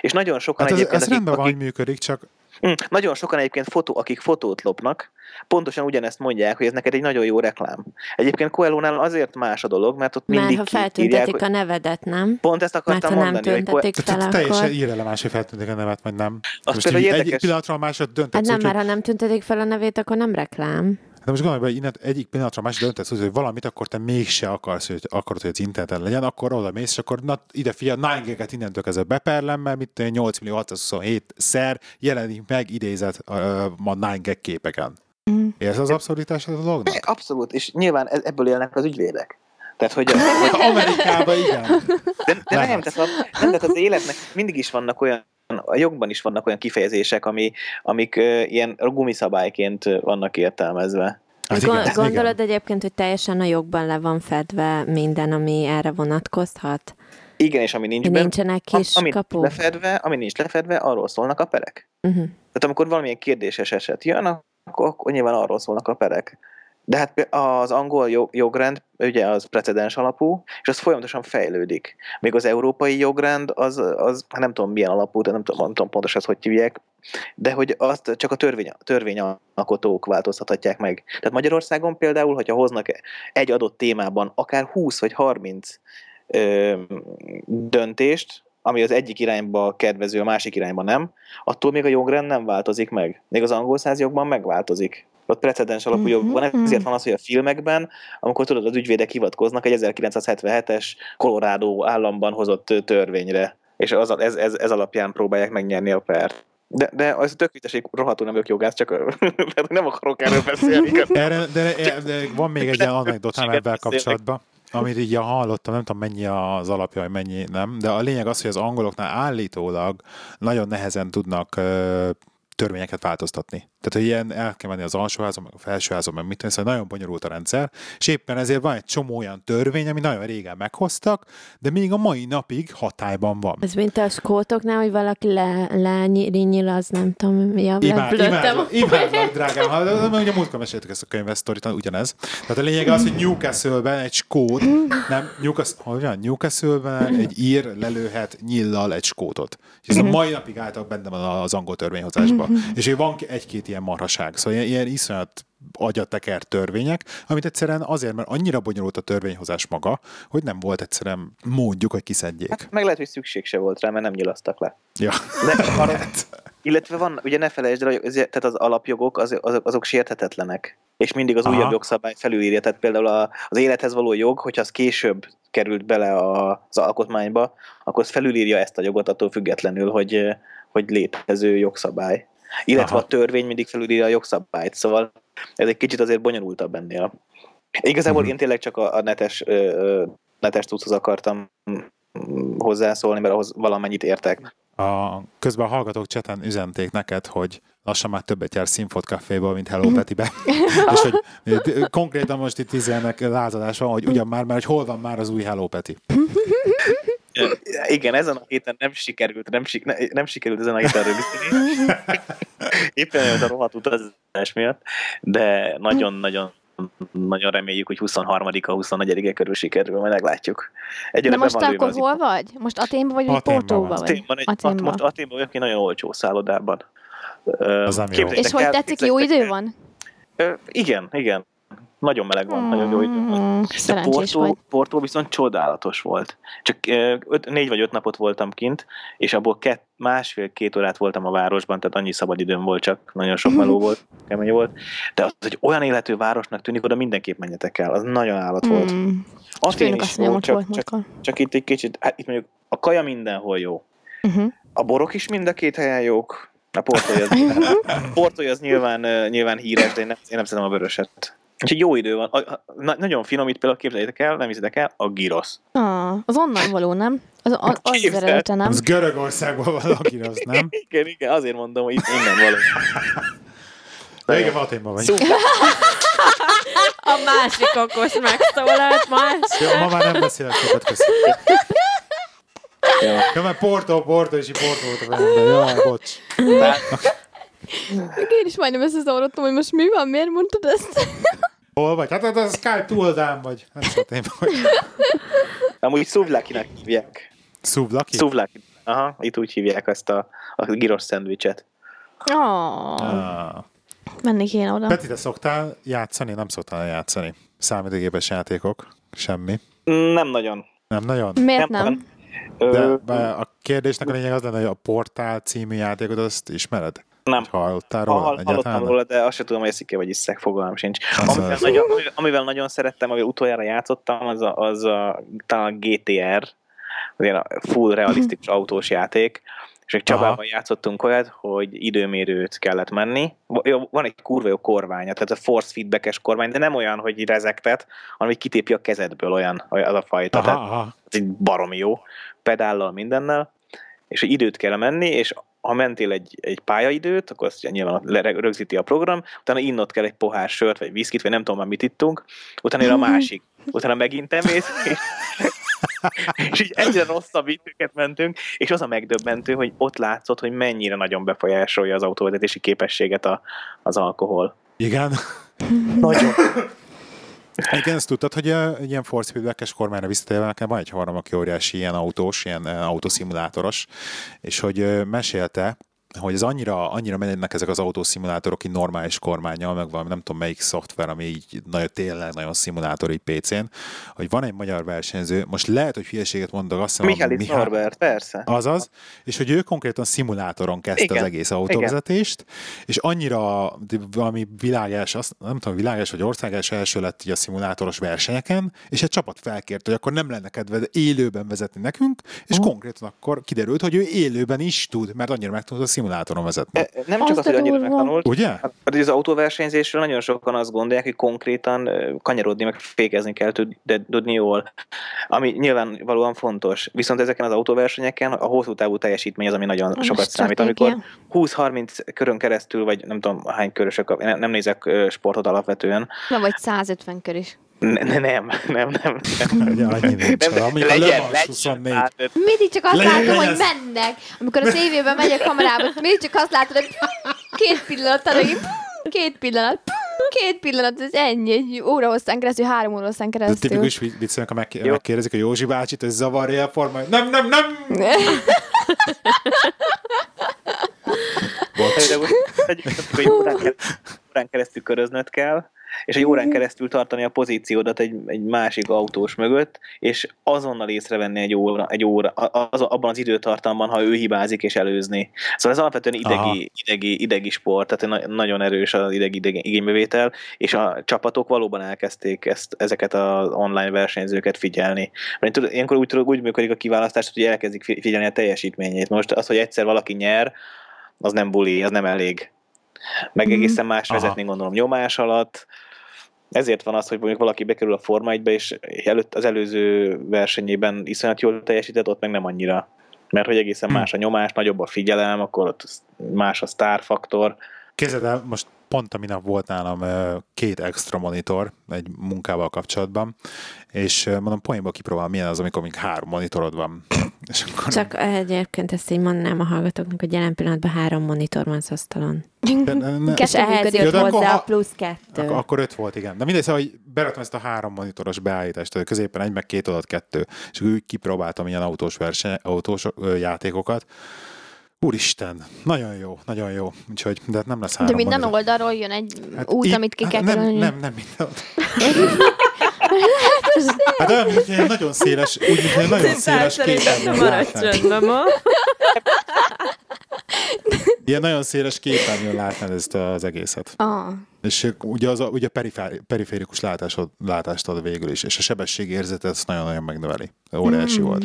És nagyon sokan Hát ez, egyébként, ez akik, rendben van, akik, hogy működik, csak Mm, Nagyon sokan egyébként fotó, akik fotót lopnak, pontosan ugyanezt mondják, hogy ez neked egy nagyon jó reklám. Egyébként Coelho-nál azért más a dolog, mert ott Már mindig ha kiírják, feltüntetik hogy... a nevedet, nem? Pont ezt Mert akartam ha nem mondani, hogy Coelho... tüntetik fel, tehát teljesen akkor... irreleváns, hogy feltűntik a nevet, vagy nem. Az most például egy pillanatra a másod döntetsz, Hát nem, úgy, mert hogy, ha nem tüntetik fel a nevét, akkor nem reklám. De most gondolj be, innen egyik pillanatra a másod döntetsz, úgy, hogy valamit akkor te mégse akarsz, hogy akarod, hogy az interneten legyen, akkor oda mész, és akkor na, ide figyelj, 9 innentől kezdve beperlem, mert mit tudom én, 8 millió 627 szer jelenik meg idézet uh, a 9 képeken. Mm. Érsz az abszurditását a dolognak? Abszolút, és nyilván ez- ebből élnek az ügyvédek. Tehát, hogy, hogy Amerikában igen. De, de nem, tehát, a, nem, tehát az életnek mindig is vannak olyan, a jogban is vannak olyan kifejezések, ami, amik ilyen gumiszabályként vannak értelmezve. Hát igen, gondolod igen. egyébként, hogy teljesen a jogban le van fedve minden, ami erre vonatkozhat? Igen, és ami nincs benne, Nincsenek kis ami kapuk? lefedve, ami nincs lefedve, arról szólnak a perek. Uh-huh. Tehát amikor valamilyen kérdéses eset jön, akkor, akkor nyilván arról szólnak a perek. De hát az angol jog- jogrend, ugye az precedens alapú, és az folyamatosan fejlődik. Még az európai jogrend, az, az hát nem tudom milyen alapú, de nem tudom, nem tudom pontosan hogy hívják, de hogy azt csak a törvény, törvényalkotók változtathatják meg. Tehát Magyarországon például, hogyha hoznak egy adott témában akár 20 vagy 30 ö, döntést, ami az egyik irányba kedvező, a másik irányba nem, attól még a jogrend nem változik meg. Még az angol száz jogban megváltozik. Ott precedens alapú jog van, Mhm. ezért van az, hogy a filmekben, amikor tudod, az ügyvédek hivatkoznak egy 1977-es Colorado államban hozott törvényre, és az, ez, ez, ez alapján próbálják megnyerni a pert. De, de az tök vicces, hogy rohadtul nem vagyok jogász, csak nem akarok erről beszélni. Erre, de, de, de van még egy ilyen anekdotám ebben kapcsolatban, amit így hallottam, nem tudom mennyi az alapja, vagy mennyi nem, de a lényeg az, hogy az angoloknál állítólag nagyon nehezen tudnak ö, törvényeket változtatni. Tehát, hogy ilyen el kell menni az alsóházon, meg a felsőházon, meg mit szóval nagyon bonyolult a rendszer, és éppen ezért van egy csomó olyan törvény, ami nagyon régen meghoztak, de még a mai napig hatályban van. Ez mint a skótoknál, hogy valaki le, lenyil, az nem tudom, mi a Imád, imádlak, imádlak, drágám. De, ugye múltkor meséltük ezt a könyvet, sztorit, ugyanez. Tehát a lényeg az, hogy Newcastle-ben egy skót, nem, Newcastle? Newcastle-ben egy ír lelőhet nyillal egy skótot. És ez a mai napig álltak benne van az angol törvényhozásban. És van egy-két ilyen marhaság. Szóval ilyen, ilyen iszonyat agyateker törvények, amit egyszerűen azért, mert annyira bonyolult a törvényhozás maga, hogy nem volt egyszerűen módjuk, hogy kiszedjék. Meg lehet, hogy szükség se volt rá, mert nem nyilasztak le. Ja. De arra, illetve van, ugye ne felejtsd el, hogy az, tehát az alapjogok az, azok, azok sérthetetlenek. És mindig az Aha. újabb jogszabály felülírja. Tehát például a, az élethez való jog, hogyha az később került bele a, az alkotmányba, akkor az felülírja ezt a jogot attól függetlenül, hogy, hogy létező jogszabály. Illetve Aha. a törvény mindig felülírja a jogszabályt. Szóval ez egy kicsit azért bonyolultabb ennél. Igazából Mhm. én tényleg csak a, a netes, ö, netes tudhoz akartam hozzászólni, mert ahhoz valamennyit értek. A, közben a hallgatók cseten üzenték neked, hogy lassan már többet jár Színfot Caféból, mint Hello Petibe. és hogy konkrétan most itt izélnek lázadás van, hogy ugyan már, mert hogy hol van már az új Hello Peti. Igen, ezen a héten nem sikerült, nem, sik, ne, nem sikerült ezen a héten rögzíteni. Éppen a rohadt utazás miatt, de nagyon-nagyon nagyon reméljük, hogy 23-a, 24-e körül sikerül, majd meglátjuk. De Egyre most be van akkor hol vagy? Most Aténban vagy, vagy Portóban van. vagy? Aténban, egy, at, Aténban. most Aténban vagyok egy nagyon olcsó szállodában. Az nem jó. képzeljétek És hogy tetszik, jó idő van? Igen, igen. Nagyon meleg van, nagyon jó idő. Mm, De Porto, vagy. Porto viszont csodálatos volt. Csak öt, négy vagy öt napot voltam kint, és abból kett, másfél-két órát voltam a városban, tehát annyi szabad időm volt, csak nagyon sok meló volt, kemény volt. De az egy olyan életű városnak tűnik, oda mindenképp menjetek el, az nagyon állat volt. Mm. Atén Főnök is azt jó, csak, volt csak, csak itt egy kicsit, hát itt mondjuk a kaja mindenhol jó. Uh-huh. A borok is mind a két helyen jók. A portója az, a portója az nyilván, nyilván híres, de én nem, én nem szeretem a vöröset. Úgyhogy jó idő van. A, a, na, nagyon finom, itt például képzeljétek el, nem hiszitek el, a girosz. Ah, az onnan való, nem? Az, az, az, eredete, nem? Az Görögországban valaki, az nem? Igen, igen, azért mondom, hogy itt innen való. De igen, Aténban vagy. Szuper. A másik okos megszólalt más. Jó, ma már nem beszélek többet, köszönöm. Jó. Ja, mert Porto, Porto, és Porto volt a fejemben. Jaj, bocs. Tehát, Én is majdnem összezavarodtam, hogy most mi van, miért mondtad ezt? Hol vagy? Hát, hát a Skype túldán vagy. Nem Aténban vagy. amúgy szuvlakinak hívják. Szuvlaki? Szuvlaki. Aha, itt úgy hívják ezt a, a girosz szendvicset. Oh, Ah. menni kéne oda. Peti, te szoktál játszani? Nem szoktál játszani. Számítógépes játékok? Semmi. Nem nagyon. Nem nagyon? Miért Nem, nem? De a kérdésnek a lényeg az lenne, hogy a Portál című játékot azt ismered? Nem. Hallottál Ha, róla? hall, hallottam róla, de azt sem tudom, hogy eszik-e vagy iszek, fogalmam sincs. Amivel az. nagyon, amivel, nagyon szerettem, amivel utoljára játszottam, az a, az a talán a GTR, az ilyen a full realisztikus autós játék, és egy Csabával Aha. játszottunk olyat, hogy időmérőt kellett menni. Van egy kurva jó kormánya, tehát a force feedbackes kormány, de nem olyan, hogy rezektet, hanem hogy kitépi a kezedből olyan, az a fajta. Aha, Tehát ez egy baromi jó, pedállal, mindennel, és hogy időt kell menni, és ha mentél egy, egy pályaidőt, akkor azt nyilván rögzíti a program, utána innod kell egy pohár sört, vagy viszkit, vagy nem tudom már mit ittunk, utána jön a másik, utána megint emész, és, és így egyre rosszabb időket mentünk, és az a megdöbbentő, hogy ott látszott, hogy mennyire nagyon befolyásolja az autóvezetési képességet a, az alkohol. Igen. Nagyon. Igen, ezt tudtad, hogy egy ilyen force feedback-es kormányra visszatérve nekem van egy haverom, aki óriási ilyen autós, ilyen uh, autószimulátoros, és hogy uh, mesélte, hogy ez annyira, annyira mennek ezek az autószimulátorok így normális kormányjal, meg valami nem tudom melyik szoftver, ami így nagyon, tényleg nagyon szimulátor így PC-n, hogy van egy magyar versenyző, most lehet, hogy hülyeséget mondok, azt hiszem, Mihály Mihály- Norbert, persze. Azaz, és hogy ő konkrétan szimulátoron kezdte Igen, az egész autóvezetést, és annyira valami világás, azt, nem tudom, világás vagy országás első lett így a szimulátoros versenyeken, és egy csapat felkért, hogy akkor nem lenne kedved élőben vezetni nekünk, és Mhm. konkrétan akkor kiderült, hogy ő élőben is tud, mert annyira meg tudod a szimulátoron vezetni. E, Nem csak Azt az, hogy annyira megtanult, Ugye? Hát az autóversenyzésről nagyon sokan azt gondolják, hogy konkrétan kanyarodni, meg fékezni kell tudni jól, ami nyilvánvalóan fontos. Viszont ezeken az autóversenyeken a hosszú távú teljesítmény az, ami nagyon A sokat számít. Amikor 20-30 körön keresztül, vagy nem tudom hány körösök, nem, nem nézek sportot alapvetően. Nem, vagy 150 kör is. Ne, ne, nem, nem, nem. nem. Ugye annyi nincs. Nem, Ami a Le legyen, Mans legyen, 24. hát, ö, Mindig csak azt Legyen- látom, legyen hogy mennek. Amikor a tévében megy a kamerába, mindig csak azt látod, hogy két pillanat, két pillanat, két pillanat, ez ennyi, egy óra hosszán keresztül, három óra hosszán Ez a keresztül. tipikus vicc, amikor meg, megkérdezik a Józsi bácsit, hogy zavarja a formáját. Nem, nem, nem! Bocs. de, egy órán keresztül köröznöd kell, és egy órán keresztül tartani a pozíciódat egy, egy másik autós mögött, és azonnal észrevenni egy óra, egy óra az, abban az időtartamban, ha ő hibázik és előzni. Szóval ez alapvetően idegi, idegi, idegi sport, tehát nagyon erős az idegi, idegi igénybevétel, és a csapatok valóban elkezdték ezt, ezeket az online versenyzőket figyelni. Mert ilyenkor úgy, úgy működik a kiválasztás, hogy elkezdik figyelni a teljesítményét. Most az, hogy egyszer valaki nyer, az nem buli, az nem elég meg mhm. egészen más vezetni, gondolom, nyomás alatt. Ezért van az, hogy mondjuk valaki bekerül a Forma 1 és előtt, az előző versenyében iszonyat jól teljesített, ott meg nem annyira. Mert hogy egészen hmm. más a nyomás, nagyobb a figyelem, akkor ott más a sztárfaktor. Képzeld el, most pont a minap volt nálam két extra monitor egy munkával kapcsolatban, és mondom, poénból kipróbálom, milyen az, amikor még három monitorod van. És akkor... Csak egyébként ezt így mondanám a hallgatóknak, hogy jelen pillanatban három monitor van az asztalon. De, ne, ne, és ehhez jött hozzá a plusz kettő. Ak- akkor öt volt, igen. De mindegy, szóval, hogy beraktam ezt a három monitoros beállítást, tehát középen egy, meg két adat kettő, és úgy kipróbáltam ilyen autós, verseny, autós játékokat, Úristen, nagyon jó, nagyon jó. Úgyhogy, de hát nem lesz három De minden monitor. oldalról jön egy hát út, í- amit ki kell hát nem, nem, nem minden. Hát olyan, mint egy nagyon széles, úgy, mint egy nagyon széles képen. Maradj csöndben ma. Ilyen nagyon széles képernyőn látnád ezt az egészet. Ah. És ugye, az, ugye periférikus látásod, látást ad végül is, és a sebességérzetet ezt nagyon-nagyon megnöveli. Óriási mm. volt.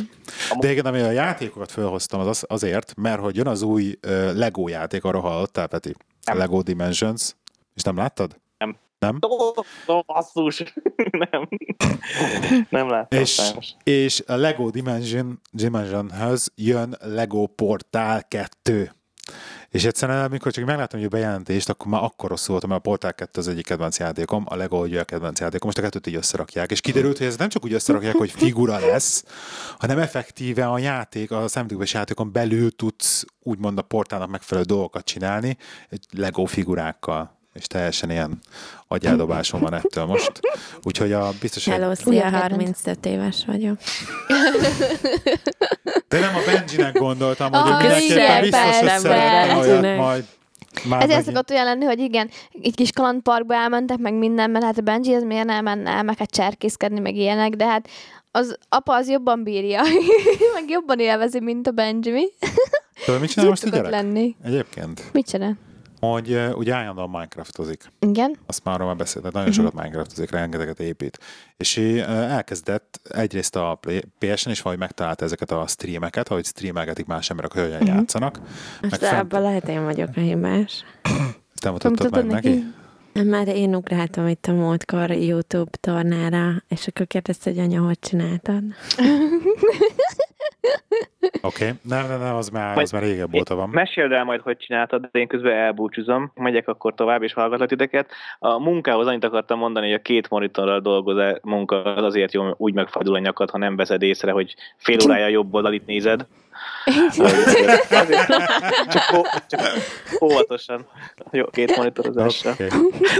De igen, ami a játékokat felhoztam, az azért, mert hogy jön az új uh, Lego játék, arra hallottál, Peti? Nem. Lego Dimensions. És nem láttad? Nem. Nem? No, basszus. nem. nem láttam. És, és a Lego Dimension, Dimensionhez jön Lego Portál 2. És egyszerűen, amikor csak meglátom, hogy a bejelentést, akkor már akkor rosszul voltam, mert a Portal 2 az egyik kedvenc játékom, a Lego ugye a kedvenc játékom, most a kettőt így összerakják. És kiderült, hogy ez nem csak úgy összerakják, hogy figura lesz, hanem effektíve a játék, a számítógépes játékon belül tudsz úgymond a portálnak megfelelő dolgokat csinálni, Lego figurákkal és teljesen ilyen agyeldobásom van ettől most. Úgyhogy a biztos, Hello, hogy... szia, 35 éves vagyok. De nem a Benjinek gondoltam, hogy oh, mindenképpen biztos, hogy szeretne olyat majd már Ezért megint. szokott olyan lenni, hogy igen, egy kis kalandparkba elmentek, meg minden, mert hát a Benji az miért nem menne el, meg hát cserkészkedni, meg ilyenek, de hát az apa az jobban bírja, meg jobban élvezi, mint a Benji, mi? Tudod, mit csinál most a gyerek? lenni. Egyébként. Mit csinál? Hogy ugye állandóan Minecraftozik. Igen. Azt már arról már beszéltem, nagyon uh-huh. sokat Minecraftozik, rengeteget épít. És elkezdett egyrészt a PSN is valahogy megtalálta ezeket a streameket, ahogy streamelgetik más emberek, hogy hogyan uh-huh. játszanak. Most fent... ebben lehet én vagyok a hibás. Te mutattad meg neki? neki? Már én ugráltam itt a múltkor YouTube tornára, és akkor kérdezte, hogy anya, hogy csináltad? Oké, okay. nem, nem, nem, az már, az már régebb óta van. Meséld el majd, hogy csináltad, de én közben elbúcsúzom, megyek akkor tovább, és hallgatlak titeket. A munkához annyit akartam mondani, hogy a két monitorral dolgozó munka az azért jó, úgy megfordul a nyakad, ha nem veszed észre, hogy fél órája jobb oldalit nézed. Azért, csak, csak óvatosan. Jó, két monitorozással. Okay.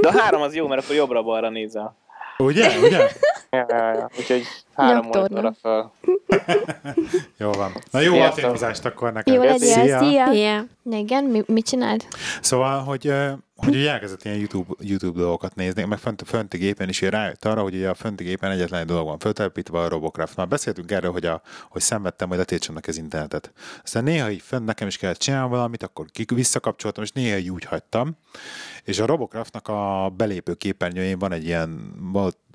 De a három az jó, mert akkor jobbra-balra nézel. Ugye? Ugye? ja, ja, ja. Úgyhogy három monitorra fel. jó van. Na jó alténozást akkor neked. Jó legyen, szia. szia. szia. Igen, mi, mit csináld? Szóval, hogy hogy ugye elkezdett ilyen YouTube, YouTube dolgokat nézni, meg fönt, fönti gépen is rájött arra, hogy ugye a fönti gépen egyetlen egy dolog van föltelepítve a Robocraft. Már beszéltünk erről, hogy, a, hogy szenvedtem, hogy letiltsanak az internetet. Aztán néha így fönn nekem is kellett csinálni valamit, akkor visszakapcsoltam, és néha így úgy hagytam. És a Robocraftnak a belépő képernyőjén van egy ilyen,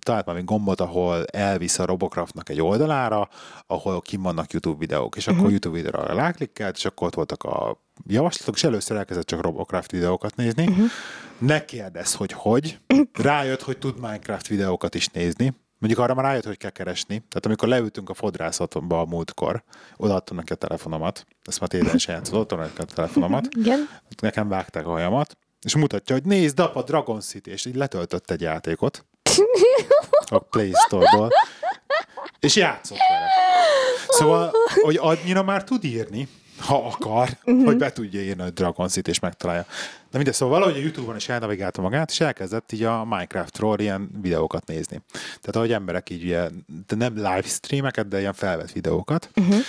talált valami gombot, ahol elvisz a Robocraftnak egy oldalára, ahol kim vannak YouTube videók, és akkor uh-huh. YouTube videóra ráklikkelt, és akkor ott voltak a javaslatok, és először elkezdett csak Robocraft videókat nézni. Uh-huh. Ne kérdezz, hogy hogy. Rájött, hogy tud Minecraft videókat is nézni. Mondjuk arra már rájött, hogy kell keresni. Tehát amikor leültünk a fodrászatba a múltkor, odaadtam neki a telefonomat, ezt már tényleg is játszott, odaadtam neki a telefonomat, Igen. nekem vágták a hajamat, és mutatja, hogy nézd, apa, Dragon City, és így letöltött egy játékot a Play Store-ból, és játszott vele. Szóval, hogy annyira már tud írni, ha akar, uh-huh. hogy be tudja írni a Dragon City és megtalálja. De mindegy, szóval valahogy a Youtube-on is elnavigálta magát, és elkezdett így a Minecraftról ilyen videókat nézni. Tehát ahogy emberek így ugye, de nem live streameket, de ilyen felvett videókat. Uh-huh.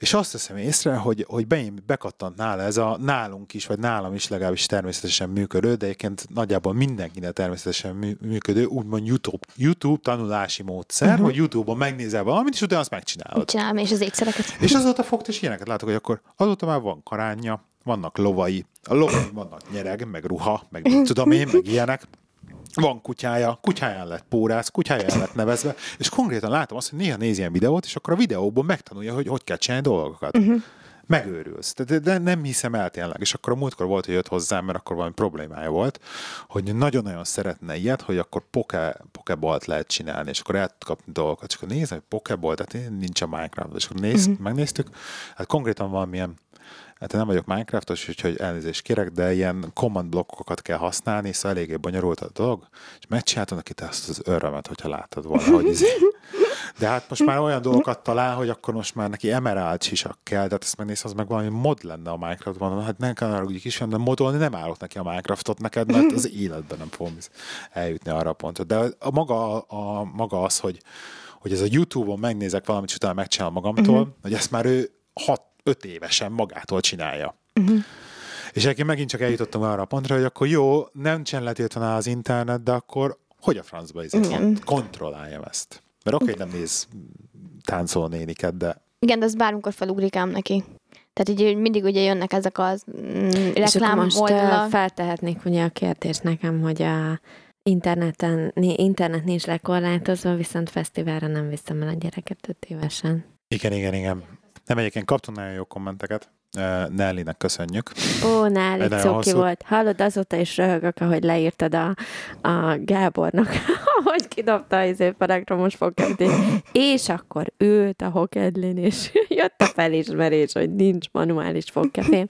És azt teszem észre, hogy, hogy beim bekattant nála ez a nálunk is, vagy nálam is legalábbis természetesen működő, de egyébként nagyjából mindenkinek természetesen mű, működő, úgymond YouTube, YouTube tanulási módszer, uh-huh. hogy YouTube-on megnézel valamit, és utána azt megcsinálod. Csinálom, és az ékszereket. És azóta fogt, és ilyeneket látok, hogy akkor azóta már van karánja, vannak lovai, a lovai vannak nyereg, meg ruha, meg mit tudom én, meg ilyenek. Van kutyája, kutyáján lett pórász, kutyáján lett nevezve, és konkrétan látom azt, hogy néha néz ilyen videót, és akkor a videóból megtanulja, hogy hogy kell csinálni dolgokat. Uh-huh. Megőrülsz. De, de nem hiszem el tényleg. És akkor a múltkor volt, hogy jött hozzám, mert akkor valami problémája volt, hogy nagyon-nagyon szeretne ilyet, hogy akkor poke, pokebolt lehet csinálni, és akkor el kapni dolgokat. És akkor nézem, hogy pokeball, tehát nincs a Minecraft, és akkor néz, uh-huh. megnéztük, hát konkrétan valamilyen Hát én nem vagyok Minecraftos, úgyhogy elnézést kérek, de ilyen command blokkokat kell használni, szóval eléggé bonyolult a dolog, és megcsináltam neki azt az örömet, hogyha látod valahogy. Izé. De hát most már olyan dolgokat talál, hogy akkor most már neki emerald sisak kell, de hát ezt megnéz, az meg valami mod lenne a Minecraftban. Hát nem kell arra úgy is, de modolni nem állok neki a Minecraftot neked, mert az életben nem fogom eljutni arra a pontra. De a maga, a, maga az, hogy, hogy ez a YouTube-on megnézek valamit, és utána megcsinálom magamtól, uh-huh. hogy ezt már ő hat öt évesen magától csinálja. Uh-huh. És egyébként megint csak eljutottam arra a pontra, hogy akkor jó, nem letiltaná az internet, de akkor hogy a francba is kontrolláljam ezt. Mert oké, okay, nem néz táncol néniket, de... Igen, de ez bármikor felugrik ám neki. Tehát így mindig ugye jönnek ezek az mm, reklám most oldalak. feltehetnék ugye a kérdést nekem, hogy a interneten, internet nincs lekorlátozva, viszont fesztiválra nem viszem el a gyereket öt évesen. Igen, igen, igen. Nem, egyébként kaptunk nagyon jó kommenteket. Nelly-nek köszönjük. Ó, Nelly, cuki hosszú... volt. Hallod, azóta is röhögök, ahogy leírtad a, a Gábornak, hogy kidobta az izé elektromos fogkedlét. És akkor ült a hokedlin, és jött a felismerés, hogy nincs manuális fogkefém.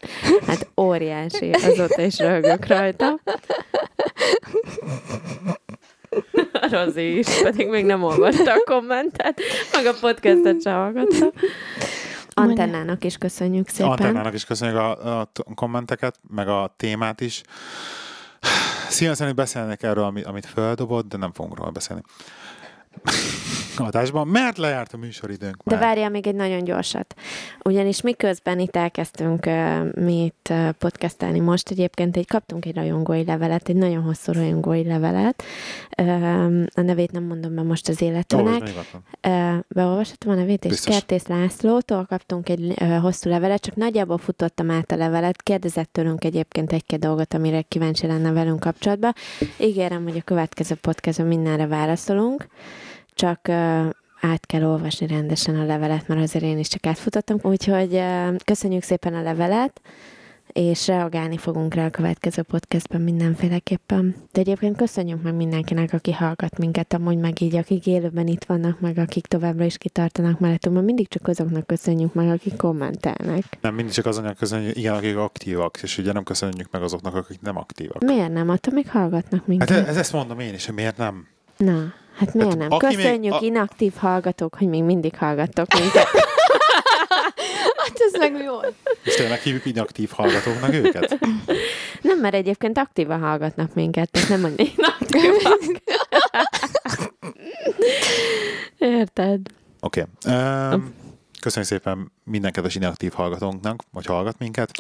Hát óriási, azóta is röhögök rajta. Rozi is, pedig még nem olvasta a kommentet, meg a podcastet sem hallgatta. Antennának is köszönjük szépen. Antennának is köszönjük a, a kommenteket, meg a témát is. Szívesen beszélnek erről, amit feldobott, de nem fogunk róla beszélni adásban, mert lejárt a műsoridőnk már. De várjál még egy nagyon gyorsat. Ugyanis miközben itt elkezdtünk uh, mi itt uh, podcastelni most, egyébként egy, kaptunk egy rajongói levelet, egy nagyon hosszú rajongói levelet. Uh, a nevét nem mondom be most az életűnek. Uh, beolvashatom a nevét, és Biztos. Kertész Lászlótól kaptunk egy uh, hosszú levelet, csak nagyjából futottam át a levelet, kérdezett tőlünk egyébként egy-két dolgot, amire kíváncsi lenne velünk kapcsolatban. Ígérem, hogy a következő podcastban mindenre válaszolunk csak át kell olvasni rendesen a levelet, mert azért én is csak átfutottam. Úgyhogy köszönjük szépen a levelet, és reagálni fogunk rá a következő podcastben mindenféleképpen. De egyébként köszönjük meg mindenkinek, aki hallgat minket, amúgy meg így, akik élőben itt vannak, meg akik továbbra is kitartanak mellettünk, mert mindig csak azoknak köszönjük meg, akik kommentelnek. Nem, mindig csak azoknak köszönjük, igen, akik aktívak, és ugye nem köszönjük meg azoknak, akik nem aktívak. Miért nem? Attól még hallgatnak minket. Hát ez, ezt mondom én is, hogy miért nem? Na. Hát miért hát, nem? Köszönjük, még, a... inaktív hallgatók, hogy még mindig hallgattok minket. hát ez meg jó. És tényleg hívjuk inaktív hallgatóknak őket? Nem, mert egyébként aktívan hallgatnak minket, tehát nem mondja inaktívak. Érted? Oké. Okay. Um, köszönjük szépen minden kedves inaktív hallgatónknak, hogy hallgat minket.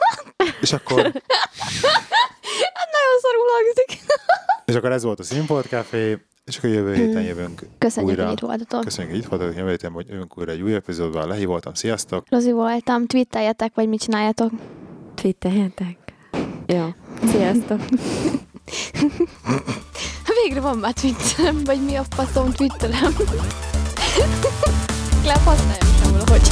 És akkor... Hát nagyon szarul hangzik. És akkor ez volt a Színfolt Café. És akkor jövő héten jövünk Köszönjük, újra. hogy itt voltatok. Köszönjük, hogy itt voltatok. Jövő héten hogy jövünk újra egy új epizódban. Lehi voltam. Sziasztok! Rozi voltam. Twitteljetek, vagy mit csináljatok? Twitteljetek. Jó. Sziasztok! Végre van már Twitterem, vagy mi a faszom Twitterem? Legalább használjam sem valahogy.